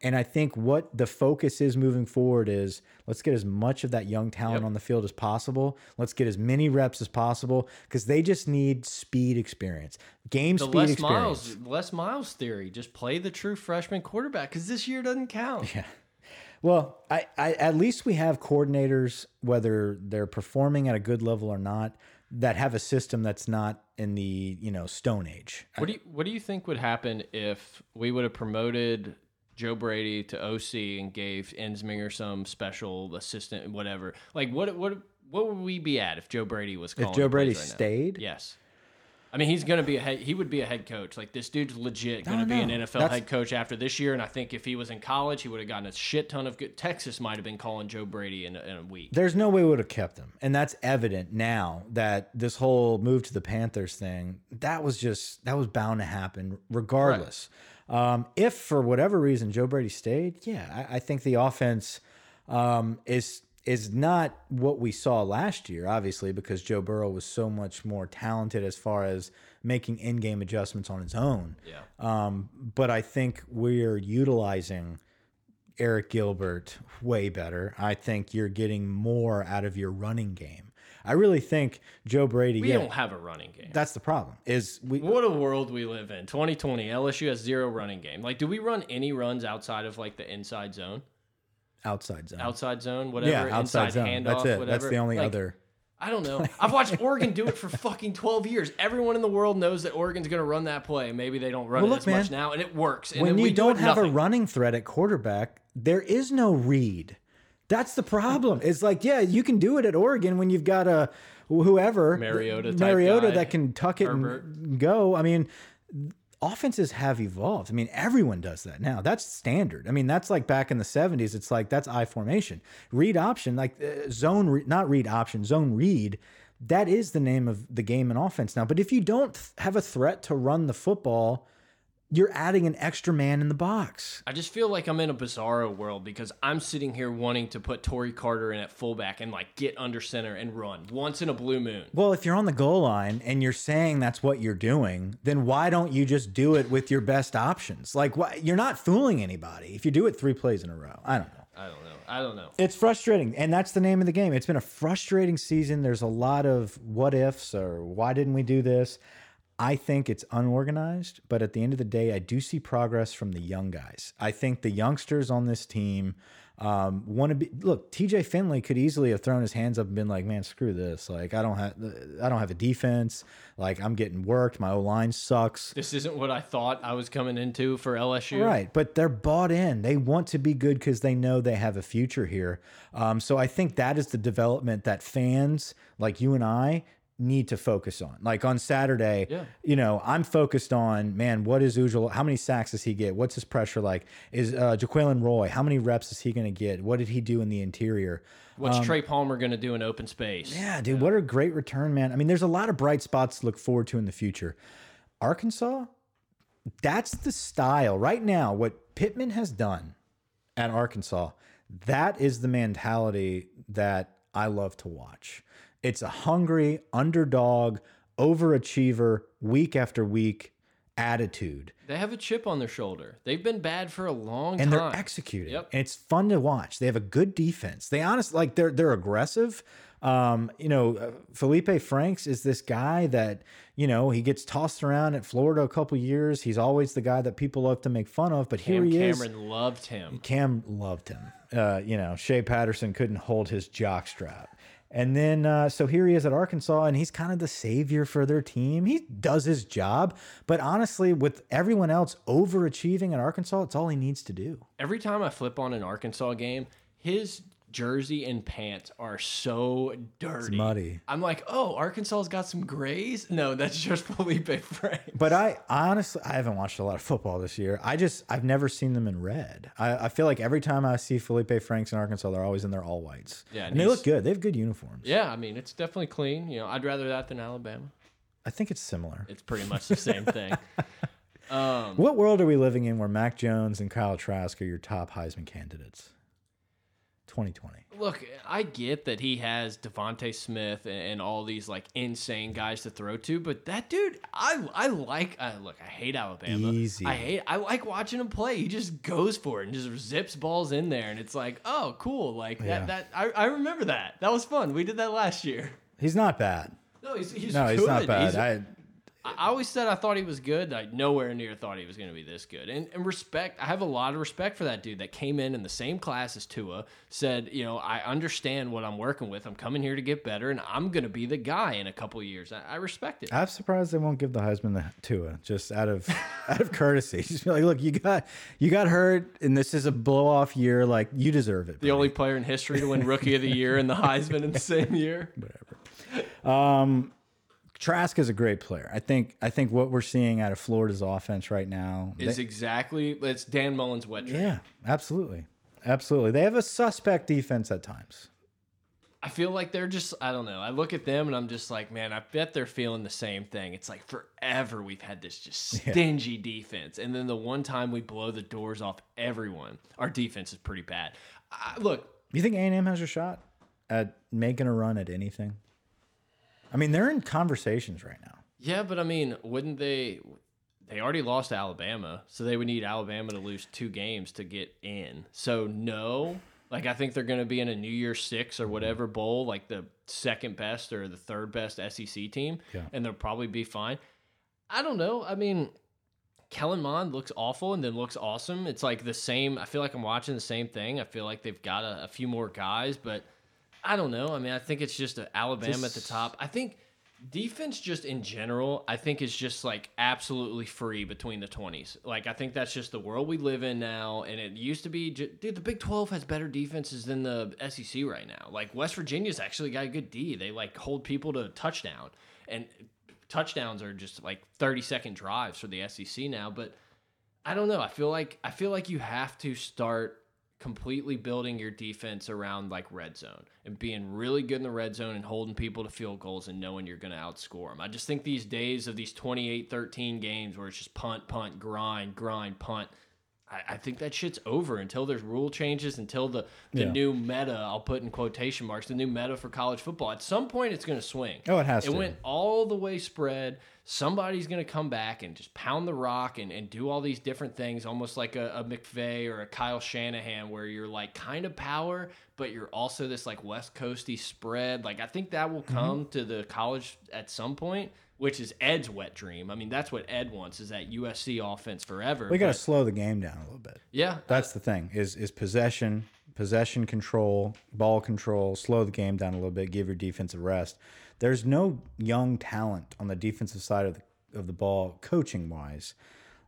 Speaker 2: And I think what the focus is moving forward is let's get as much of that young talent
Speaker 1: Yep.
Speaker 2: on the field as possible. Let's get as many reps as possible because they just need speed experience, game
Speaker 1: The
Speaker 2: speed
Speaker 1: Les
Speaker 2: experience.
Speaker 1: Miles, Les Miles theory. Just play the true freshman quarterback because this year doesn't count.
Speaker 2: Yeah. Well, I, I at least we have coordinators, whether they're performing at a good level or not, that have a system that's not in the you know Stone Age.
Speaker 1: What do you What do you think would happen if we would have promoted Joe Brady to OC and gave Ensminger some special assistant, whatever? Like, what what what would we be at if Joe Brady was calling?
Speaker 2: If Joe Brady
Speaker 1: right now?
Speaker 2: stayed,
Speaker 1: Yes. I mean, he's going to be a head, he would be a head coach. Like this dude's legit going to be an. NFL
Speaker 2: That's-
Speaker 1: head coach after this year. And I think if he was in college, he would have gotten a shit ton of good. Texas might have been calling Joe Brady in a, in a week.
Speaker 2: there's no way we would have kept him, and that's evident now that this whole move to the Panthers thing that was just that was bound to happen regardless. Um, if for whatever reason Joe Brady stayed, yeah, I, I think the offense um, is is not what we saw last year, obviously, because Joe Burrow was so much more talented as far as making in-game adjustments on his own.
Speaker 1: Yeah.
Speaker 2: Um, but I think we're utilizing Arik Gilbert way better. I think you're getting more out of your running game. I really think Joe Brady.
Speaker 1: We
Speaker 2: yeah,
Speaker 1: don't have a running game.
Speaker 2: that's the problem. Is we
Speaker 1: What a world we live in. 2020, LSU has zero running game. Like, do we run any runs outside of like the inside zone,
Speaker 2: outside zone?
Speaker 1: outside zone, whatever?
Speaker 2: yeah, outside
Speaker 1: inside
Speaker 2: zone.
Speaker 1: handoff,
Speaker 2: That's it.
Speaker 1: whatever?
Speaker 2: That's the only
Speaker 1: Like,
Speaker 2: other.
Speaker 1: I don't know. I've watched [laughs] Oregon do it for fucking 12 years. Everyone in the world knows that Oregon's going to run that play. Maybe they don't run
Speaker 2: Well,
Speaker 1: it
Speaker 2: look,
Speaker 1: as much now, and it works. And
Speaker 2: when you
Speaker 1: do
Speaker 2: don't
Speaker 1: it
Speaker 2: have a running threat at quarterback, there is no read. That's the problem. It's like, yeah, you can do it at Oregon when you've got a whoever
Speaker 1: Mariota
Speaker 2: Mariota that can tuck it
Speaker 1: Herbert.
Speaker 2: and go. I mean, offenses have evolved. I mean, everyone does that now. That's standard. I mean, that's like back in the 70s. It's like that's I formation. Read option, like uh, zone, re not read option, zone read. That is the name of the game in offense now. But if you don't have a threat to run the football, you're adding an extra man in the box.
Speaker 1: I just feel like I'm in a bizarro world because I'm sitting here wanting to put Tory Carter in at fullback and like get under center and run once in a blue moon.
Speaker 2: Well, if you're on the goal line and you're saying that's what you're doing, then why don't you just do it with your best options? Like, what? You're not fooling anybody if you do it three plays in a row. I don't know.
Speaker 1: I don't know. I don't know.
Speaker 2: It's frustrating, and that's the name of the game. It's been a frustrating season. There's a lot of what ifs or why didn't we do this? I think it's unorganized, but at the end of the day, I do see progress from the young guys. I think the youngsters on this team um, want to be. Look, TJ Finley could easily have thrown his hands up and been like, "Man, screw this! Like, I don't have, I don't have a defense. Like, I'm getting worked. My O line sucks."
Speaker 1: This isn't what I thought I was coming into for LSU.
Speaker 2: Right, but they're bought in. They want to be good because they know they have a future here. Um, so I think that is the development that fans like you and I need to focus on. Like on Saturday,
Speaker 1: Yeah.
Speaker 2: you know, I'm focused on man. What is Ujul? How many sacks does he get? What's his pressure like? Is uh, Jaquelin Roy? How many reps is he going to get? What did he do in the interior?
Speaker 1: What's Trey Palmer going to do in open space?
Speaker 2: Um, Yeah, dude, what a great return, man. I mean, there's a lot of bright spots to look forward to in the future. Arkansas, that's the style right now. What Pittman has done at Arkansas, that is the mentality that I love to watch. It's a hungry underdog, overachiever, week after week attitude.
Speaker 1: They have a chip on their shoulder. They've been bad for a long
Speaker 2: and
Speaker 1: time.
Speaker 2: And they're executing.
Speaker 1: Yep.
Speaker 2: And it's fun to watch. They have a good defense. They honestly like they're they're aggressive. Um, you know, uh, Felipe Franks is this guy that you know he gets tossed around at Florida a couple years. He's always the guy that people love to make fun of, but here
Speaker 1: Cam
Speaker 2: he is.
Speaker 1: Cameron loved him.
Speaker 2: Cam loved him. Uh, you know, Shea Patterson couldn't hold his jock strap. And then, uh, so here he is at Arkansas, and he's kind of the savior for their team. He does his job, but honestly, with everyone else overachieving at Arkansas, it's all he needs to do.
Speaker 1: Every time I flip on an Arkansas game, his jersey and pants are so dirty.
Speaker 2: It's muddy.
Speaker 1: I'm like, oh, Arkansas's got some grays. No, that's just [laughs] Feleipe Frank.
Speaker 2: But I honestly, I haven't watched a lot of football this year. I just, I've never seen them in red. I, I feel like every time I see Feleipe Franks in Arkansas, they're always in their all whites.
Speaker 1: Yeah,
Speaker 2: and,
Speaker 1: and
Speaker 2: they look good. They have good uniforms.
Speaker 1: Yeah, I mean, it's definitely clean. You know, I'd rather that than Alabama.
Speaker 2: I think it's similar.
Speaker 1: It's pretty much the same [laughs] thing. Um,
Speaker 2: What world are we living in where Mac Jones and Kyle Trask are your top Heisman candidates? 2020.
Speaker 1: Look, I get that he has DeVonta Smith and, and all these like insane guys to throw to, but that dude, I I like. Uh, look, I hate Alabama.
Speaker 2: Easy.
Speaker 1: I hate. I like watching him play. He just goes for it and just zips balls in there, and it's like, oh, cool. Like
Speaker 2: Yeah.
Speaker 1: that. That I, I remember that. That was fun. We did that last year.
Speaker 2: He's not bad.
Speaker 1: No, he's he's
Speaker 2: No, he's not bad.
Speaker 1: He's-
Speaker 2: I,
Speaker 1: I always said I thought he was good. I nowhere near thought he was going to be this good. And, and respect, I have a lot of respect for that dude that came in in the same class as Tua. Said, you know, I understand what I'm working with. I'm coming here to get better, and I'm going to be the guy in a couple years. I, I respect it.
Speaker 2: I'm surprised they won't give the Heisman to Tua just out of [laughs] out of courtesy. Just be like, look, you got you got hurt, and this is a blow off year. Like you deserve it.
Speaker 1: the only player in history to win Rookie of the Year and the Heisman in the same year. [laughs] Whatever.
Speaker 2: Um, Trask is a great player. I think I think what we're seeing out of Florida's offense right now
Speaker 1: Is
Speaker 2: they-
Speaker 1: exactly it's Dan Mullen's wet dream.
Speaker 2: yeah, absolutely, absolutely. They have a suspect defense at times.
Speaker 1: I feel like they're just I don't know. I look at them and I'm just like, man, I bet they're feeling the same thing. It's like forever we've had this just [laughs] stingy defense, and then the one time we blow the doors off everyone, our defense is pretty bad. I, look,
Speaker 2: You think A and M has a shot at making a run at anything? I mean, they're in conversations right now.
Speaker 1: yeah, but I mean, wouldn't they? They already lost to Alabama, so they would need Alabama to lose two games to get in. So no, like I think they're going to be in a New Year Six or whatever bowl, like the second best or the third best SEC team,
Speaker 2: Yeah.
Speaker 1: and they'll probably be fine. I don't know. I mean, Kellen Mond looks awful and then looks awesome. It's like the same. I feel like I'm watching the same thing. I feel like they've got a, a few more guys, but I don't know. I mean, I think it's just a Alabama at the top. I think defense just in general, I think is just like absolutely free between the 20s. Like I think that's just the world we live in now and it used to be dude the Big 12 has better defenses than the SEC right now. Like West Virginia's actually got a good D. They like hold people to a touchdown and touchdowns are just like 30 second drives for the SEC now, but I don't know. I feel like I feel like you have to start completely building your defense around like red zone and being really good in the red zone and holding people to field goals and knowing you're going to outscore them. I just think these days of these 28-13 games where it's just punt, punt, grind, grind, punt. I, I think that shit's over until there's rule changes, until the the
Speaker 2: Yeah.
Speaker 1: new meta. I'll put in quotation marks the new meta for college football. At some point, it's going to swing.
Speaker 2: Oh, it has
Speaker 1: It
Speaker 2: to.
Speaker 1: went all the way spread. Somebody's going to come back and just pound the rock and, and do all these different things, almost like a, a McVay or a Kyle Shanahan, where you're like kind of power, but you're also this like West Coasty spread. Like I think that will
Speaker 2: Mm-hmm.
Speaker 1: come to the college at some point, which is Ed's wet dream. I mean, that's what Ed wants is that USC offense forever.
Speaker 2: We got to slow the game down a little bit.
Speaker 1: yeah,
Speaker 2: That's the thing is is possession, possession control, ball control, slow the game down a little bit, give your defense a rest. There's no young talent on the defensive side of the of the ball, coaching wise,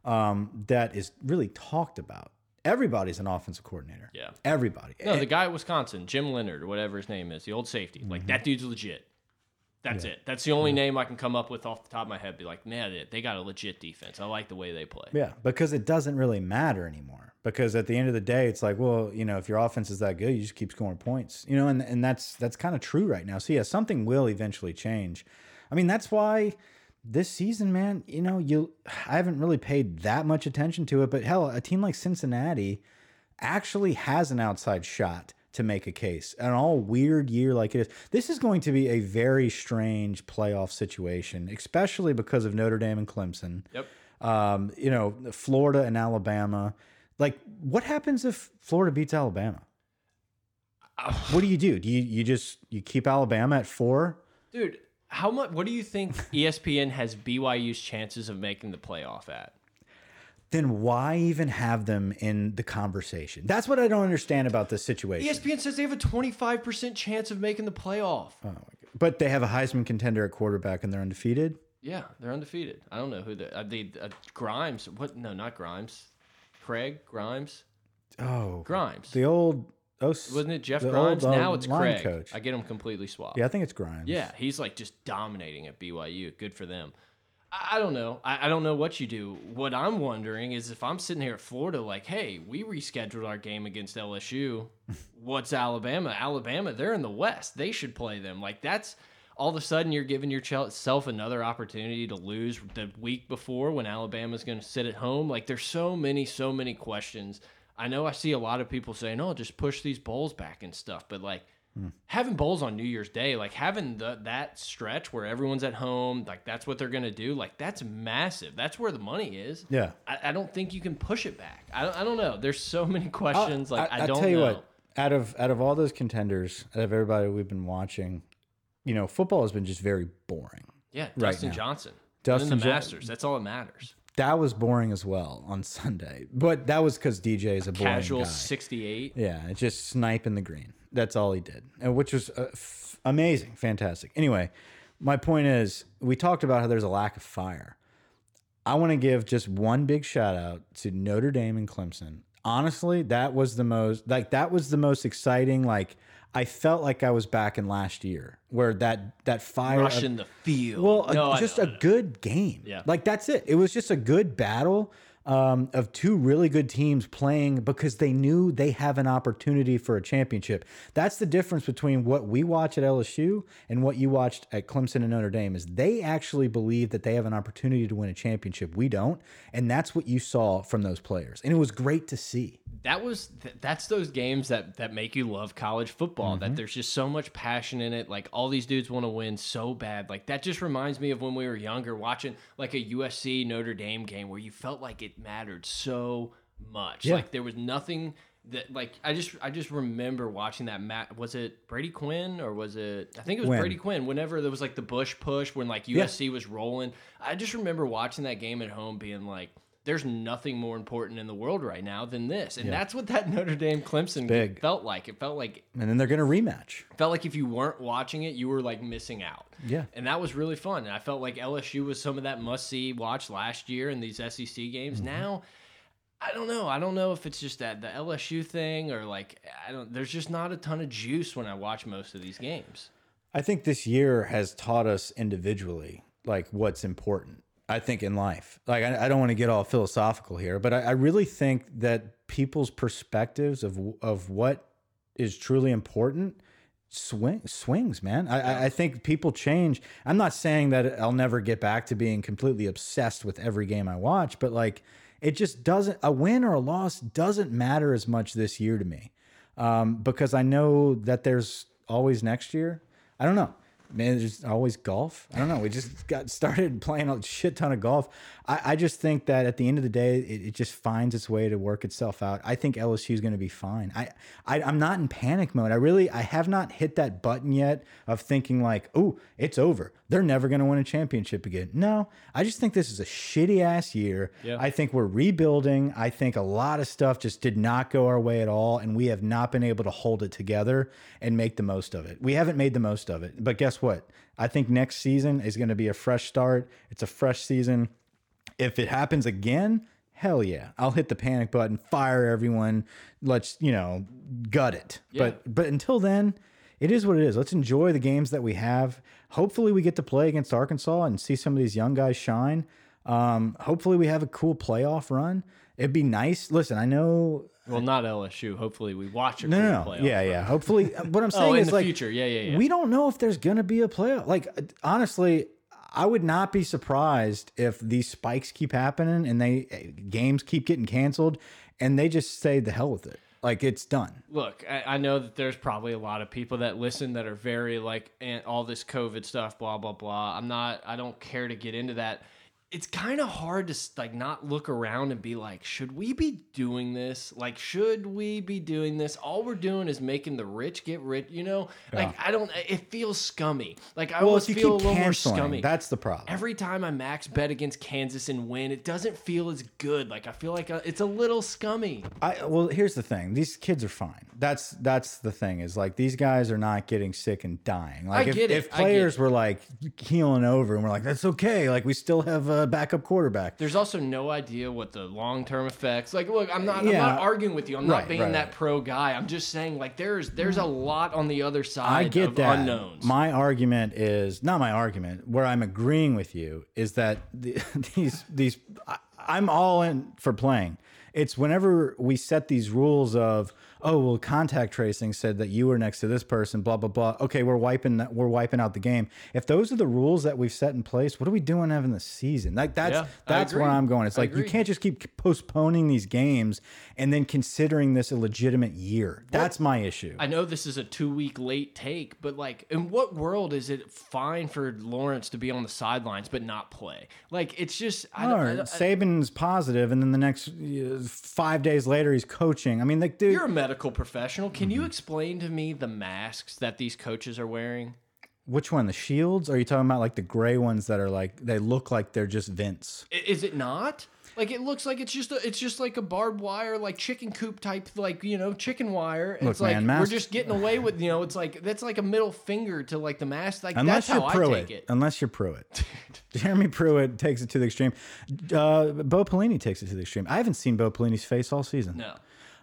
Speaker 2: um, that is really talked about. Everybody's an offensive coordinator.
Speaker 1: Yeah.
Speaker 2: Everybody.
Speaker 1: No, the guy at Wisconsin, Jim Leonhard or whatever his name is, the old safety. Like that dude's legit. That's it. That's the only name I can come up with off the top of my head. Be like, man, they- they got a legit defense. I like the way they play.
Speaker 2: Yeah, because it doesn't really matter anymore. Because at the end of the day, it's like, well, you know, if your offense is that good, you just keep scoring points. You know, and and that's that's kind of true right now. So yeah, something will eventually change. I mean, that's why this season, man, you know, you I haven't really paid that much attention to it, but hell, a team like Cincinnati actually has an outside shot to make a case. An all weird year like it is. This is going to be a very strange playoff situation, especially because of Notre Dame and Clemson
Speaker 1: Yep.
Speaker 2: um, you know, Florida and Alabama. Like, what happens if Florida beats Alabama? [sighs] what do you do? Do you you just you keep Alabama at four?
Speaker 1: Dude, how much? What do you think ESPN has BYU's chances of making the playoff at?
Speaker 2: Then why even have them in the conversation? That's what I don't understand about this situation.
Speaker 1: ESPN says they have a 25% chance of making the playoff.
Speaker 2: Oh my God. But they have a Heisman contender at quarterback and they're undefeated.
Speaker 1: Yeah, they're undefeated. I don't know who the uh, the uh, Grimes. What? No, not Grimes. Craig Grimes.
Speaker 2: Oh,
Speaker 1: Grimes.
Speaker 2: the old oh,
Speaker 1: Wasn't it Jeff Grimes?
Speaker 2: old,
Speaker 1: now it's Craig.
Speaker 2: coach.
Speaker 1: I get them completely swapped.
Speaker 2: Yeah, I think it's Grimes.
Speaker 1: Yeah, he's like just dominating at BYU. Good for them. I, don't know. I, I don't know what you do. What I'm wondering is if I'm sitting here at Florida, like, hey, we rescheduled our game against LSU. [laughs] What's Alabama? Alabama, they're in the West. They should play them. Like that's all of a sudden you're giving yourself another opportunity to lose the week before when Alabama's going to sit at home. Like there's so many, so many questions. I know I see a lot of people saying, "Oh, just push these bowls back and stuff," but like having bowls on New Year's Day, like having the, that stretch where everyone's at home, like that's what they're gonna do. Like that's massive. That's where the money is.
Speaker 2: Yeah.
Speaker 1: I, I don't think you can push it back. I don't, I don't know. There's so many questions. like I,
Speaker 2: I'll
Speaker 1: don't
Speaker 2: tell you
Speaker 1: know.
Speaker 2: what. Out of out of all those contenders, out of everybody we've been watching, you know, football has been just very boring.
Speaker 1: Yeah,
Speaker 2: right
Speaker 1: Dustin
Speaker 2: now.
Speaker 1: Johnson.
Speaker 2: Dustin
Speaker 1: the Masters. That's all that matters.
Speaker 2: That was boring as well on [laughs] Sunday, but that was because DJ is a boring
Speaker 1: Casual
Speaker 2: guy.
Speaker 1: 68.
Speaker 2: Yeah, it's just sniping the green. That's all he did, and which was uh, f amazing, fantastic. Anyway, my point is, we talked about how there's a lack of fire. I want to give just one big shout out to Notre Dame and Clemson. Honestly, that was the most like that was the most exciting. Like I felt like I was back in last year, where that that fire of-
Speaker 1: Rushing the field.
Speaker 2: well,
Speaker 1: no, I
Speaker 2: just a good game.
Speaker 1: Yeah.
Speaker 2: Like that's it. It was just a good battle um, of two really good teams playing because they knew they have an opportunity for a championship. That's the difference between what we watch at LSU and what you watched at Clemson and Notre Dame is they actually believe that they have an opportunity to win a championship. We don't. And that's what you saw from those players. And it was great to see.
Speaker 1: that was th that's those games that that make you love college football
Speaker 2: Mm-hmm.
Speaker 1: that there's just so much passion in it like all these dudes want to win so bad like that just reminds me of when we were younger watching like a USC Notre Dame game where you felt like it mattered so much
Speaker 2: Yeah.
Speaker 1: like there was nothing that like I just I just remember watching that Matt was it Brady Quinn or was it I think it was
Speaker 2: Quinn.
Speaker 1: Brady Quinn whenever there was like the Bush push when like USC was rolling I just remember watching that game at home being like there's nothing more important in the world right now than this. And that's what that [laughs] Notre Dame Clemson
Speaker 2: big.
Speaker 1: felt like. It felt like
Speaker 2: And then they're going to rematch.
Speaker 1: felt like if you weren't watching it, you were like missing out.
Speaker 2: Yeah.
Speaker 1: And that was really fun. And I felt like LSU was some of that must see watch last year in these SEC games.
Speaker 2: Mm-hmm.
Speaker 1: Now I don't know. I don't know if it's just that the LSU thing or like I don't there's just not a ton of juice when I watch most of these games.
Speaker 2: I think this year has taught us individually like what's important. I think in life, like I, I don't want to get all philosophical here, but I, I really think that people's perspectives of of what is truly important swing swings, man. I, I think people change. I'm not saying that I'll never get back to being completely obsessed with every game I watch, but like it just doesn't. A win or a loss doesn't matter as much this year to me um, because I know that there's always next year. I don't know. Man, there's always golf. I don't know. We just got started [laughs] playing a shit ton of golf. I, I just think that at the end of the day, it, it just finds its way to work itself out. I think LSU is going to be fine. I, I I'm not in panic mode. I really I have not hit that button yet of thinking like, oh, it's over. They're never going to win a championship again. No, I just think this is a shitty ass year.
Speaker 1: Yeah.
Speaker 2: I think we're rebuilding. I think a lot of stuff just did not go our way at all, and we have not been able to hold it together and make the most of it. We haven't made the most of it. But guess what? I think next season is going to be a fresh start. It's a fresh season. If it happens again, hell yeah, I'll hit the panic button, fire everyone. Let's you know gut it. But but until then, it is what it is. Let's enjoy the games that we have. Hopefully, we get to play against Arkansas and see some of these young guys shine. Um, hopefully, we have a cool playoff run. It'd be nice. Listen, I know.
Speaker 1: Well, not LSU. Hopefully we watch a
Speaker 2: No, no, no.
Speaker 1: playoff.
Speaker 2: Yeah, yeah. Hopefully, what I'm [laughs] oh, saying
Speaker 1: Oh, in
Speaker 2: is
Speaker 1: the
Speaker 2: like
Speaker 1: future. Yeah, yeah, yeah.
Speaker 2: we don't know if there's gonna be a playoff. Like honestly, I would not be surprised if these spikes keep happening and they eh, games keep getting canceled, and they just say the hell with it. Like it's done.
Speaker 1: Look, I, I know that there's probably a lot of people that listen that are very like and all this COVID stuff, blah blah blah. I'm not. I don't care to get into that. It's kind of hard to like not look around and be like, should we be doing this? Like, should we be doing this? All we're doing is making the rich get rich. You know, like I don't. It feels scummy. Like I
Speaker 2: Well,
Speaker 1: almost feel a little more scummy.
Speaker 2: that's the problem.
Speaker 1: Every time I max bet against Kansas and win, it doesn't feel as good. Like I feel like uh it's a little scummy.
Speaker 2: I well, here's the thing: these kids are fine. That's that's the thing is like these guys are not getting sick and dying. Like if,
Speaker 1: get it,
Speaker 2: if players were like keeling over and we're like, that's okay. Like we still have a backup quarterback.
Speaker 1: There's also no idea what the long term effects. Like, look, I'm not.
Speaker 2: yeah.
Speaker 1: I'm not arguing with you. I'm
Speaker 2: Right,
Speaker 1: not being
Speaker 2: right,
Speaker 1: that
Speaker 2: right.
Speaker 1: pro guy. I'm just saying, like, there's there's a lot on the other side.
Speaker 2: I get
Speaker 1: of
Speaker 2: that.
Speaker 1: Unknowns.
Speaker 2: My argument is not my argument. Where I'm agreeing with you is that the, [laughs] these these I, I'm all in for playing. It's whenever we set these rules of oh well contact tracing said that you were next to this person blah blah blah okay we're wiping that we're wiping out the game if those are the rules that we've set in place what are we doing having the season like that's
Speaker 1: Yeah,
Speaker 2: that's where. I'm going it's
Speaker 1: I
Speaker 2: like you can't just keep postponing these games and then considering this a legitimate year that's my issue
Speaker 1: I know this is a two week late take, but like, in what world is it fine for Lawrence to be on the sidelines but not play? Like, it's just I don't. I don't-
Speaker 2: Saban's positive, and then the next uh, five days later he's coaching. I mean, like, dude,
Speaker 1: you're a medical professional. Can
Speaker 2: Mm-hmm.
Speaker 1: you explain to me the masks that these coaches are wearing?
Speaker 2: which one? The shields? Are you talking about like the gray ones that are like they look like they're just Vince?
Speaker 1: I- Is it not? Like it looks like it's just a, it's just like a barbed wire, like chicken coop type, like you know, chicken wire.
Speaker 2: Look,
Speaker 1: it's like
Speaker 2: man,
Speaker 1: we're
Speaker 2: masks-
Speaker 1: just getting away with, you know, it's like that's like a middle finger to like the mask. Like
Speaker 2: Unless
Speaker 1: that's
Speaker 2: you're
Speaker 1: how I
Speaker 2: Pruitt.
Speaker 1: take it.
Speaker 2: Unless you're Pruitt. Jeremy [laughs] Pruitt takes it to the extreme. Uh, Bo Pelini takes it to the extreme. I haven't seen Bo Pelini's face all season.
Speaker 1: No,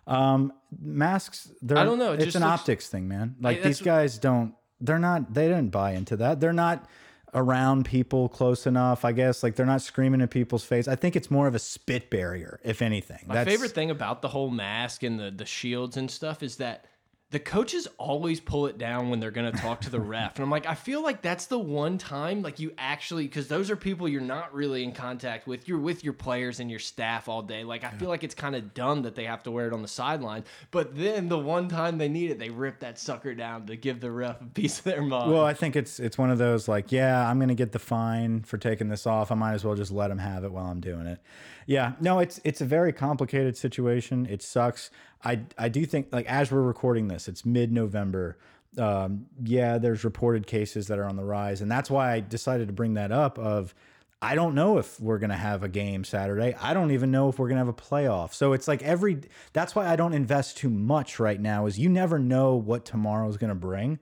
Speaker 2: Um, masks. They're,
Speaker 1: I don't know, it
Speaker 2: It's an
Speaker 1: looks-
Speaker 2: optics thing, man. Like
Speaker 1: that's
Speaker 2: these guys don't. They're not. They didn't buy into that. They're not around people close enough. I guess. Like they're not screaming in people's face. I think it's more of a spit barrier, if anything.
Speaker 1: my favorite thing about the whole mask and the the shields and stuff is that. The coaches always pull it down when they're going to talk to the [laughs] ref. And I'm like, I feel like that's the one time, like, you actually, because those are people you're not really in contact with. You're with your players and your staff all day. Like, I feel like it's kind of dumb that they have to wear it on the sideline. But then the one time they need it, they rip that sucker down to give the ref a piece of their mind.
Speaker 2: Well, I think it's it's one of those like, yeah, I'm gonna get the fine for taking this off. I might as well just let him have it while I'm doing it. Yeah, no, it's it's a very complicated situation. It sucks. I I do think like as we're recording this, it's mid November. Um, yeah, there's reported cases that are on the rise, and that's why I decided to bring that up. Of I don't know if we're gonna have a game Saturday. I don't even know if we're gonna have a playoff. So it's like every. That's why I don't invest too much right now. Is you never know what tomorrow is gonna bring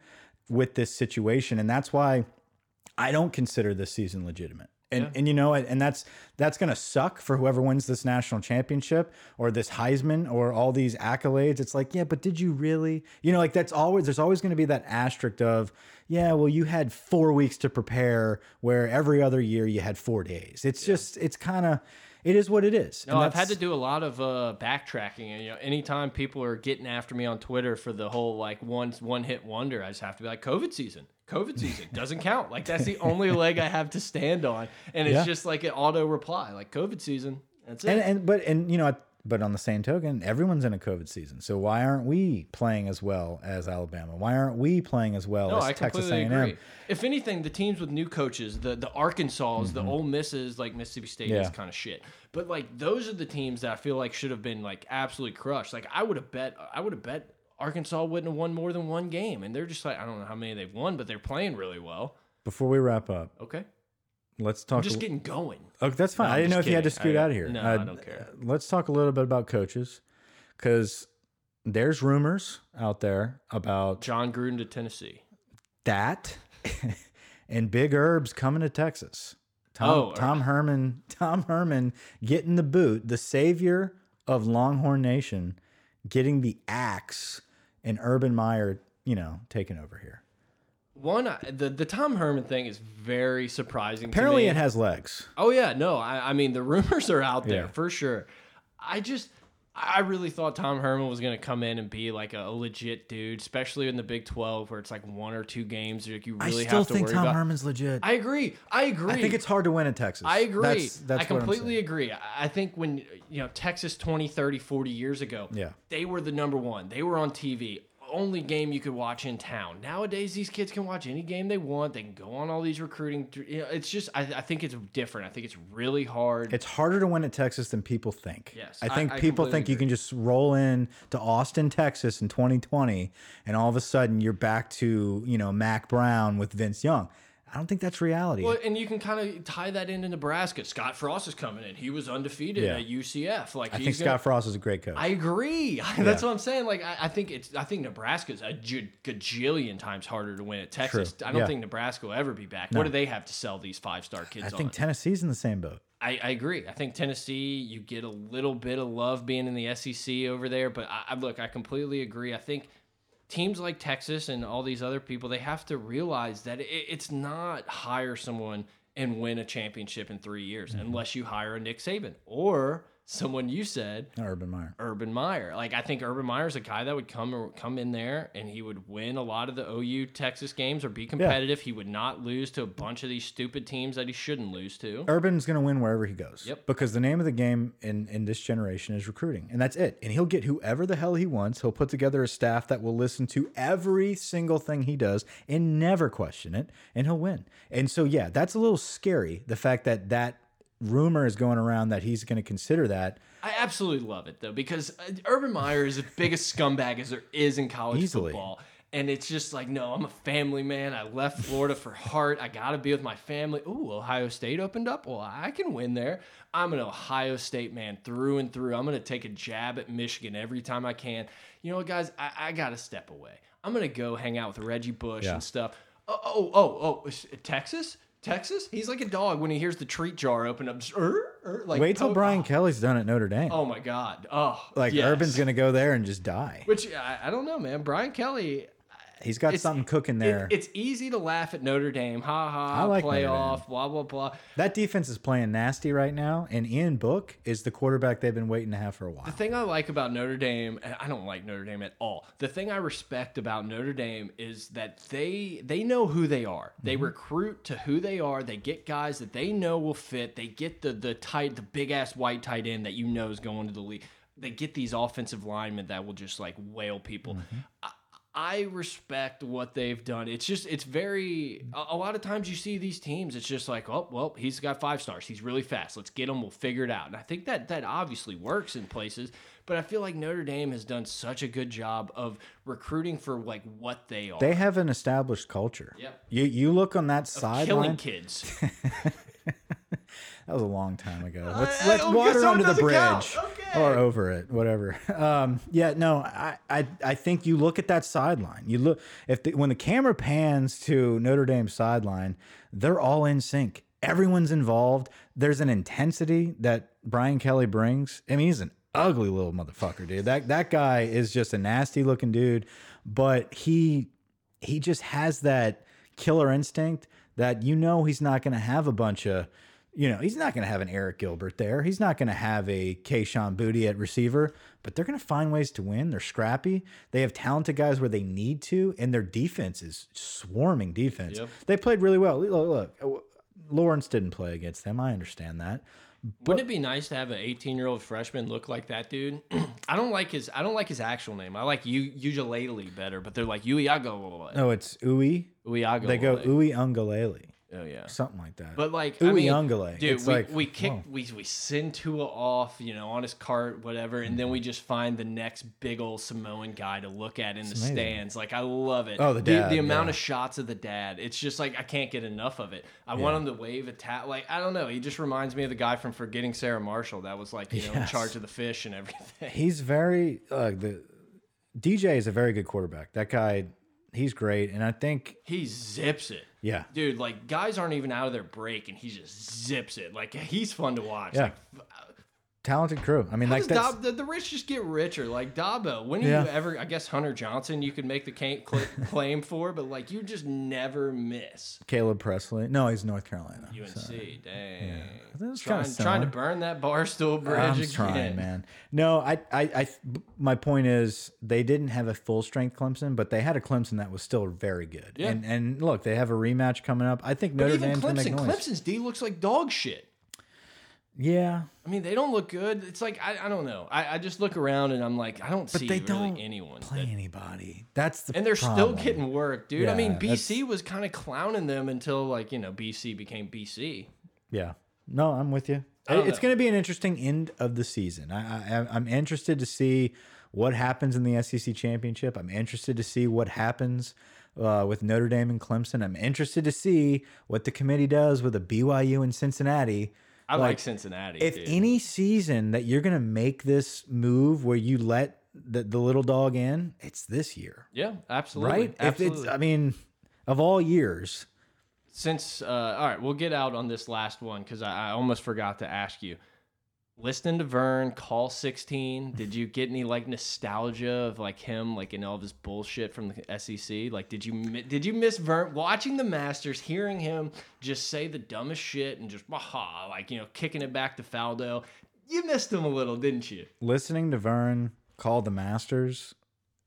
Speaker 2: with this situation, and that's why I don't consider this season legitimate. And and you know, and that's that's gonna suck for whoever wins this national championship or this Heisman or all these accolades. It's like, yeah, but did you really? You know, like that's always there's always gonna be that asterisk of, yeah, well, you had four weeks to prepare, where every other year you had four days. It's just it's kind of it is what it is.
Speaker 1: No, I've had to do a lot of uh, backtracking, and you know, anytime people are getting after me on Twitter for the whole like one one hit wonder, I just have to be like, COVID season, COVID season doesn't [laughs] count. Like that's the only leg I have to stand on, and it's
Speaker 2: Yeah.
Speaker 1: just like an auto reply, like COVID season. That's it.
Speaker 2: and and but and you know but on the same token everyone's in a covid season so why aren't we playing as well as alabama why aren't we playing as well
Speaker 1: no,
Speaker 2: as
Speaker 1: I
Speaker 2: texas a&m
Speaker 1: agree. If anything, the teams with new coaches, the the Arkansas, the Ole Misses, like Mississippi State, is
Speaker 2: Mm-hmm.
Speaker 1: Kind of shit. But like those are the teams that I feel like should have been like absolutely crushed. Like I would have bet, I would have bet Arkansas wouldn't have won more than one game, and they're just like I don't know how many they've won, but they're playing really well.
Speaker 2: before we wrap up
Speaker 1: Okay,
Speaker 2: let's talk
Speaker 1: I'm just getting going.
Speaker 2: okay that's fine
Speaker 1: No,
Speaker 2: i didn't know if you had to scoot
Speaker 1: I-
Speaker 2: out of here
Speaker 1: no,
Speaker 2: Uh,
Speaker 1: I don't care.
Speaker 2: let's talk a little bit about coaches because there's rumors out there about
Speaker 1: Jon Gruden to Tennessee.
Speaker 2: that [laughs] and big herbs coming to texas tom,
Speaker 1: Oh,
Speaker 2: tom herman [laughs] tom herman getting the boot the savior of longhorn nation getting the axe and urban meyer you know taking over here
Speaker 1: One, the the Tom Herman thing is very surprising.
Speaker 2: apparently
Speaker 1: to me.
Speaker 2: it has legs
Speaker 1: Oh yeah, no, I, I mean the [laughs] rumors are out there
Speaker 2: Yeah.
Speaker 1: for sure. I just I really thought Tom Herman was gonna come in and be like a, legit dude, especially in the Big Twelve where it's like one or two games like you really to
Speaker 2: i still
Speaker 1: have to
Speaker 2: think
Speaker 1: worry
Speaker 2: tom
Speaker 1: about.
Speaker 2: herman's legit
Speaker 1: I agree. I agree.
Speaker 2: I think it's hard to win in Texas.
Speaker 1: I agree.
Speaker 2: That's, that's
Speaker 1: I completely agree. I I think when, you know, Texas 20, 30, 40 years ago,
Speaker 2: Yeah.
Speaker 1: they were the number one. They were on TV. Only game you could watch in town. Nowadays, these kids can watch any game they want. They can go on all these recruiting. You know, it's just I, I think it's different. I think it's really hard.
Speaker 2: It's harder to win at Texas than people think.
Speaker 1: Yes,
Speaker 2: I
Speaker 1: I-
Speaker 2: think
Speaker 1: I
Speaker 2: people
Speaker 1: completely
Speaker 2: think you can just roll in to Austin, Texas in 2020, and all of a sudden you're back to you know Mack Brown with Vince Young. I don't think that's reality.
Speaker 1: Well, and you can kind of tie that into Nebraska. Scott Frost is coming in. He was undefeated
Speaker 2: Yeah.
Speaker 1: at UCF. Like
Speaker 2: I think
Speaker 1: gonna,
Speaker 2: Scott Frost is a great coach.
Speaker 1: I agree. [laughs] That's what I'm saying. Like I, I think it's I think Nebraska's a gajillion times harder to win at Texas.
Speaker 2: True.
Speaker 1: I don't
Speaker 2: Yeah.
Speaker 1: think Nebraska will ever be back. What do they have to sell these five star kids
Speaker 2: I
Speaker 1: on?
Speaker 2: think Tennessee's in the same boat.
Speaker 1: I, I agree. I think Tennessee, you get a little bit of love being in the SEC over there, but I, I look, I completely agree. I think teams like Texas and all these other people, they have to realize that it, it's not hire someone and win a championship in three years
Speaker 2: Mm-hmm.
Speaker 1: unless you hire a Nick Saban or someone you said
Speaker 2: Urban Meyer.
Speaker 1: Urban Meyer. Like I think Urban Meyer's a guy that would come or come in there and he would win a lot of the OU Texas games or be competitive. He would not lose to a bunch of these stupid teams that he shouldn't lose to.
Speaker 2: Urban's going to win wherever he goes.
Speaker 1: Yep.
Speaker 2: Because the name of the game in in this generation is recruiting, and that's it. And he'll get whoever the hell he wants. He'll put together a staff that will listen to every single thing he does and never question it, and he'll win. And so, yeah, that's a little scary. The fact that that rumor is going around that he's going to consider that.
Speaker 1: I absolutely love it though because uh, Urban Meyer is the biggest scumbag as there is in college
Speaker 2: Easily.
Speaker 1: football. And it's just like, no, I'm a family man. I left Florida for heart. I got to be with my family. Ooh, Ohio State opened up. Well, I can win there. I'm an Ohio State man through and through. I'm going to take a jab at Michigan every time I can. You know what, guys? I, I got to step away. I'm going to go hang out with Reggie Bush
Speaker 2: Yeah.
Speaker 1: and stuff. Oh, oh, oh, oh, Texas? Texas? He's like a dog when he hears the treat jar open up. Just, "Er, er," like,
Speaker 2: Wait till Brian Kelly's done at Notre Dame.
Speaker 1: Oh my God! Oh,
Speaker 2: like
Speaker 1: yes.
Speaker 2: Urban's going to go there and just die.
Speaker 1: Which I, I don't know, man. Brian Kelly.
Speaker 2: He's got
Speaker 1: it's-
Speaker 2: something cooking
Speaker 1: it-
Speaker 2: there.
Speaker 1: it's easy to laugh at Notre Dame. Ha ha.
Speaker 2: I like
Speaker 1: playoff. Blah blah blah.
Speaker 2: that defense is playing nasty right now, and Ian Book is the quarterback they've been waiting to have for a while.
Speaker 1: The thing I like about Notre Dame, and I don't like Notre Dame at all. The thing I respect about Notre Dame is that they they know who they are. They recruit to who they are. They get guys that they know will fit. They get the the tight, the big ass white tight end that you know is going to the league. They get these offensive linemen that will just like whale people.
Speaker 2: Mm-hmm.
Speaker 1: I, I respect what they've done. It's just it's very a, a lot of times you see these teams. It's just like oh well he's got five stars. He's really fast. Let's get him. We'll figure it out. And I think that that obviously works in places. But I feel like Notre Dame has done such a good job of recruiting for like what they are.
Speaker 2: They have an established culture.
Speaker 1: Yep.
Speaker 2: You you look on that side.
Speaker 1: killing
Speaker 2: sideline.
Speaker 1: kids. [laughs]
Speaker 2: That was a long time ago. Let's
Speaker 1: I-
Speaker 2: let's
Speaker 1: oh,
Speaker 2: water
Speaker 1: so
Speaker 2: under the bridge.
Speaker 1: Okay.
Speaker 2: or over it, whatever. [laughs] Um, yeah, no, I, I I think you look at that sideline. You look if the, when the camera pans to Notre Dame sideline, they're all in sync. Everyone's involved. There's an intensity that Brian Kelly brings. I mean, he's an ugly little motherfucker, dude. That that guy is just a nasty looking dude, but he he just has that killer instinct that you know he's not going to have a bunch of you know he's not going to have an Arik Gilbert there he's not going to have a Kayshon Boutte at receiver but they're going to find ways to win they're scrappy they have talented guys where they need to and their defense is swarming defense
Speaker 1: Yep.
Speaker 2: they played really well look, look uh, Lawrence didn't play against them I understand that
Speaker 1: Wouldn't it be nice to have an 18 year old freshman look like that dude? [clears throat] I don't like his I don't like his actual name. I like U Ujalele better, but they're like Uiago.
Speaker 2: no it's Uwe
Speaker 1: Uiago.
Speaker 2: they go Uwe Ungalele
Speaker 1: Oh yeah.
Speaker 2: something like that
Speaker 1: But like, I mean, dude,
Speaker 2: It's
Speaker 1: we,
Speaker 2: like,
Speaker 1: we kick, we we send Tua off, you know, on his cart, whatever, and then we just find the next big old Samoan guy to look at in the
Speaker 2: amazing.
Speaker 1: stands. Like, I love it.
Speaker 2: Oh, the dad,
Speaker 1: the, amount
Speaker 2: yeah.
Speaker 1: of shots of the dad. It's just like I can't get enough of it. I want him to wave a tap. Like I don't know. He just reminds me of the guy from Forgetting Sarah Marshall that was like you know in charge of the fish and everything. [laughs]
Speaker 2: he's very uh, the DJ is a very good quarterback. That guy, he's great, and I think
Speaker 1: He zips it.
Speaker 2: Yeah,
Speaker 1: Dude, like guys aren't even out of their break, and he just zips it. Like he's fun to watch.
Speaker 2: Yeah.
Speaker 1: Like,
Speaker 2: talented crew. I mean,
Speaker 1: How
Speaker 2: like
Speaker 1: Dab, the, the rich just get richer? Like Dabo, when do
Speaker 2: Yeah.
Speaker 1: you ever? I guess Hunter Johnson, you could make the [laughs] claim for, but like you just never miss.
Speaker 2: Caleb Presley. No, he's North Carolina.
Speaker 1: UNC,
Speaker 2: so.
Speaker 1: dang,
Speaker 2: That's
Speaker 1: trying, trying to burn that barstool bridge
Speaker 2: I'm
Speaker 1: again.
Speaker 2: trying, man. No, I, I, I, my point is they didn't have a full strength Clemson, but they had a Clemson that was still very good.
Speaker 1: Yeah.
Speaker 2: And and look, they have a rematch coming up. I think Notre
Speaker 1: even
Speaker 2: Dame's
Speaker 1: Clemson,
Speaker 2: noise.
Speaker 1: Clemson's D looks like dog shit.
Speaker 2: Yeah,
Speaker 1: I mean, they don't look good. It's like I, I don't know. I, I just look around and I'm like, I don't
Speaker 2: but
Speaker 1: see
Speaker 2: they
Speaker 1: really
Speaker 2: don't
Speaker 1: anyone.
Speaker 2: play
Speaker 1: that-
Speaker 2: anybody. That's the
Speaker 1: and they're
Speaker 2: problem.
Speaker 1: still getting work, dude. I
Speaker 2: Yeah,
Speaker 1: mean, BC was kind of clowning them until like you know BC became BC.
Speaker 2: Yeah. No, I'm with you.
Speaker 1: don't
Speaker 2: It's
Speaker 1: know.
Speaker 2: going to be an interesting end of the season. I, I, I'm interested to see what happens in the SEC championship. I'm interested to see what happens uh, with Notre Dame and Clemson. I'm interested to see what the committee does with a BYU and Cincinnati.
Speaker 1: I like,
Speaker 2: Like,
Speaker 1: Cincinnati.
Speaker 2: If
Speaker 1: dude.
Speaker 2: any season that you're going to make this move where you let the, the little dog in, it's this year,
Speaker 1: yeah, absolutely,
Speaker 2: right?
Speaker 1: Absolutely.
Speaker 2: If it's, I mean, of all years,
Speaker 1: Since uh, all right, we'll get out on this last one because I, I almost forgot to ask you. Listening to Verne call sixteen, did you get any like nostalgia of like him like in all of his bullshit from the SEC? Like, did you did you miss Verne watching the Masters, hearing him just say the dumbest shit and just aha, like you know, kicking it back to Faldo? You missed him a little, didn't you?
Speaker 2: listening to Verne call the Masters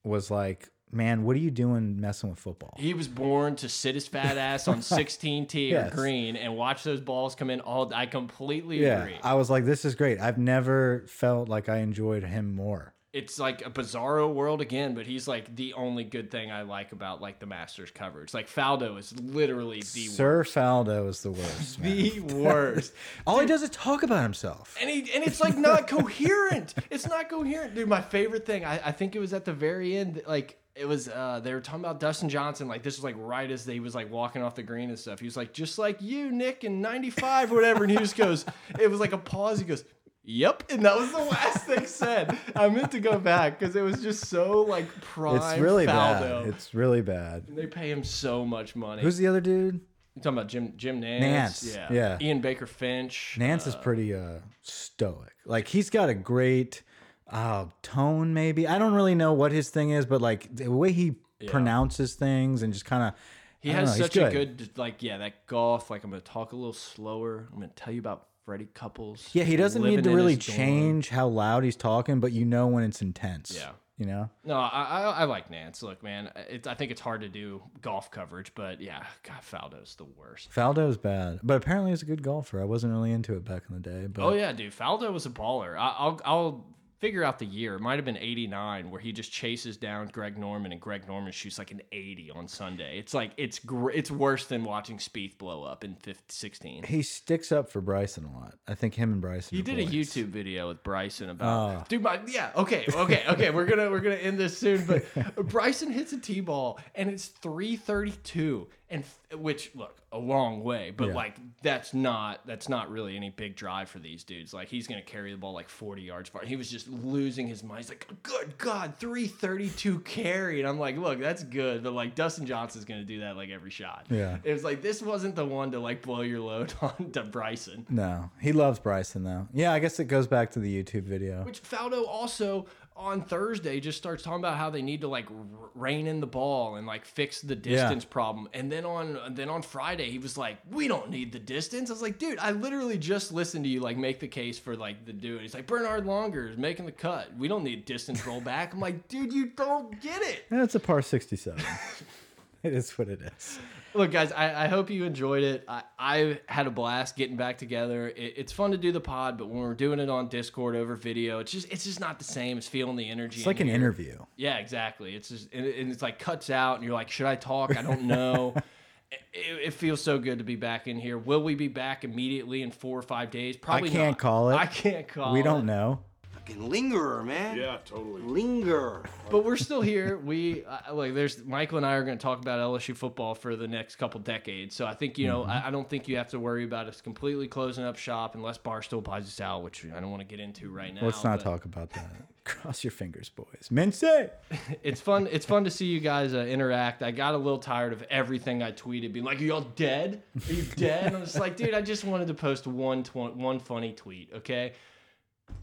Speaker 2: was like, man, what are you doing messing with football?
Speaker 1: He was born to sit his fat ass on [laughs] 16 tee
Speaker 2: Yes.
Speaker 1: or green and watch those balls come in. All I completely
Speaker 2: Yeah,
Speaker 1: agree.
Speaker 2: I was like, this is great. I've never felt like I enjoyed him more.
Speaker 1: it's like a bizarro world again, but he's like the only good thing I like about like the Masters coverage. Like Faldo is literally the worst.
Speaker 2: Sir Faldo is the worst. [laughs]
Speaker 1: the [laughs] worst.
Speaker 2: All he does is talk about himself.
Speaker 1: And he and it's like not coherent. It's not coherent, dude. My favorite thing, I, I think it was at the very end, like it was uh they were talking about Dustin Johnson, like this was like right as they was like walking off the green and stuff. He was like, just like you, Nick, in '95 or whatever, and he just goes, [laughs] it was like a pause. He goes. Yep, and that was the last thing said. I meant to go back because it was just so like prime.
Speaker 2: It's really
Speaker 1: Faldo.
Speaker 2: bad. It's really bad.
Speaker 1: They pay him so much money.
Speaker 2: Who's the other dude?
Speaker 1: you talking about? Jim Jim Nantz.
Speaker 2: Nantz,
Speaker 1: Yeah.
Speaker 2: yeah.
Speaker 1: Ian Baker Finch.
Speaker 2: Nantz is pretty uh stoic. Like he's got a great uh tone maybe. I don't really know what his thing is, but like the way he pronounces things and just kind of
Speaker 1: He has such a good like yeah that golf. Like I'm gonna talk a little slower. I'm gonna tell you about Freddie Couples.
Speaker 2: Yeah, he doesn't need to really
Speaker 1: his dorm.
Speaker 2: change how loud he's talking, but you know when it's intense.
Speaker 1: Yeah.
Speaker 2: You know?
Speaker 1: No, I, I I like Nantz. Look, man, it's I think it's hard to do golf coverage, but yeah, God, Faldo's the worst.
Speaker 2: Faldo's bad, but apparently he's a good golfer. I wasn't really into it back in the day, but
Speaker 1: Oh yeah, dude, Faldo was a baller. I, I'll I'll figure out the year. It might have been '89 where he just chases down Greg Norman and Greg Norman shoots like an 80 on Sunday. It's like it's gr- it's worse than watching Spieth blow up in 15, 16.
Speaker 2: he sticks up for Bryson a lot. I think him and Bryson.
Speaker 1: He
Speaker 2: are
Speaker 1: did a. YouTube video with Bryson about
Speaker 2: Oh.
Speaker 1: dude. My yeah, okay, okay, okay. we're gonna we're gonna end this soon. But [laughs] Bryson hits a tee ball and it's three thirty two, and f- which look a long way, but
Speaker 2: Yeah.
Speaker 1: like that's not that's not really any big drive for these dudes. Like he's gonna carry the ball like forty yards far. He was just losing his mind. He's like, good God, three thirty two carry, and I'm like, look, that's good, but like Dustin Johnson's gonna do that like every shot.
Speaker 2: Yeah.
Speaker 1: it was like this wasn't the one to like blow your load [laughs] on to Bryson.
Speaker 2: No, he loves Bryson though. Yeah, I guess it goes back to the YouTube video.
Speaker 1: Which Faldo also on Thursday just starts talking about how they need to like rein in the ball and like fix the distance problem. And then on then on Friday he was like, "We don't need the distance." I was like, "Dude, I literally just listened to you like make the case for like the dude." He's like, "Bernhard Langer is making the cut. We don't need distance rollback." I'm like, "Dude, you don't get it."
Speaker 2: And it's a par sixty-seven. [laughs] [laughs] it is what it is.
Speaker 1: Look, guys, I, I hope you enjoyed it. I, I had a blast getting back together. It, it's fun to do the pod, but when we're doing it on Discord over video, it's just it's just not the same. It's feeling the energy.
Speaker 2: It's like an interview.
Speaker 1: Yeah, exactly. It's just and, and it's like cuts out, and you're like, should I talk? I don't know. [laughs] it, it feels so good to be back in here. Will we be back immediately in four or five days? Probably.
Speaker 2: I can't
Speaker 1: not.
Speaker 2: call it.
Speaker 1: I can't call. It.
Speaker 2: We don't know.
Speaker 3: Fucking lingerer, man.
Speaker 4: Yeah, totally.
Speaker 3: Linger.
Speaker 1: but we're still here. We uh, like there's Michael and I are going to talk about LSU football for the next couple decades. So I think you know
Speaker 2: Mm-hmm.
Speaker 1: I, I don't think you have to worry about us completely closing up shop unless Barstool buys us out, which I don't want to get into right now.
Speaker 2: Let's not
Speaker 1: but
Speaker 2: talk about that. [laughs] Cross your fingers, boys. Mince. [laughs]
Speaker 1: It's fun. It's fun to see you guys uh, interact. I got a little tired of everything I tweeted being like, "Are y'all dead? Are you dead?" And I was like, "Dude, I just wanted to post one tw- one funny tweet." Okay.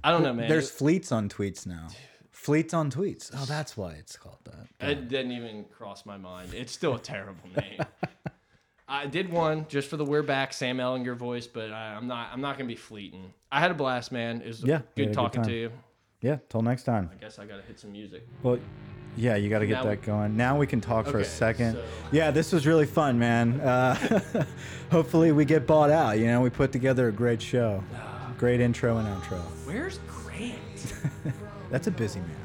Speaker 1: I don't know, man.
Speaker 2: There's fleets on tweets now. Fleets on tweets. Oh, that's why it's called that.
Speaker 1: It didn't even cross my mind. It's still a terrible name. [laughs] I did one just for the we're back Sam Ehlinger voice, but I, I'm not. I'm not gonna be fleeting. I had a blast, man. It was
Speaker 2: Yeah, you had a
Speaker 1: good
Speaker 2: good
Speaker 1: talking
Speaker 2: time.
Speaker 1: to you.
Speaker 2: Yeah. Till next time.
Speaker 1: I guess I gotta hit some music.
Speaker 2: Well, yeah, you got to get
Speaker 1: Now-
Speaker 2: that going. Now we can talk for a second.
Speaker 1: so-
Speaker 2: Yeah, this was really fun, man. Uh, [laughs] hopefully, we get bought out. You know, we put together a great show. Great intro and outro.
Speaker 1: Where's Grant? [laughs]
Speaker 2: That's a busy man.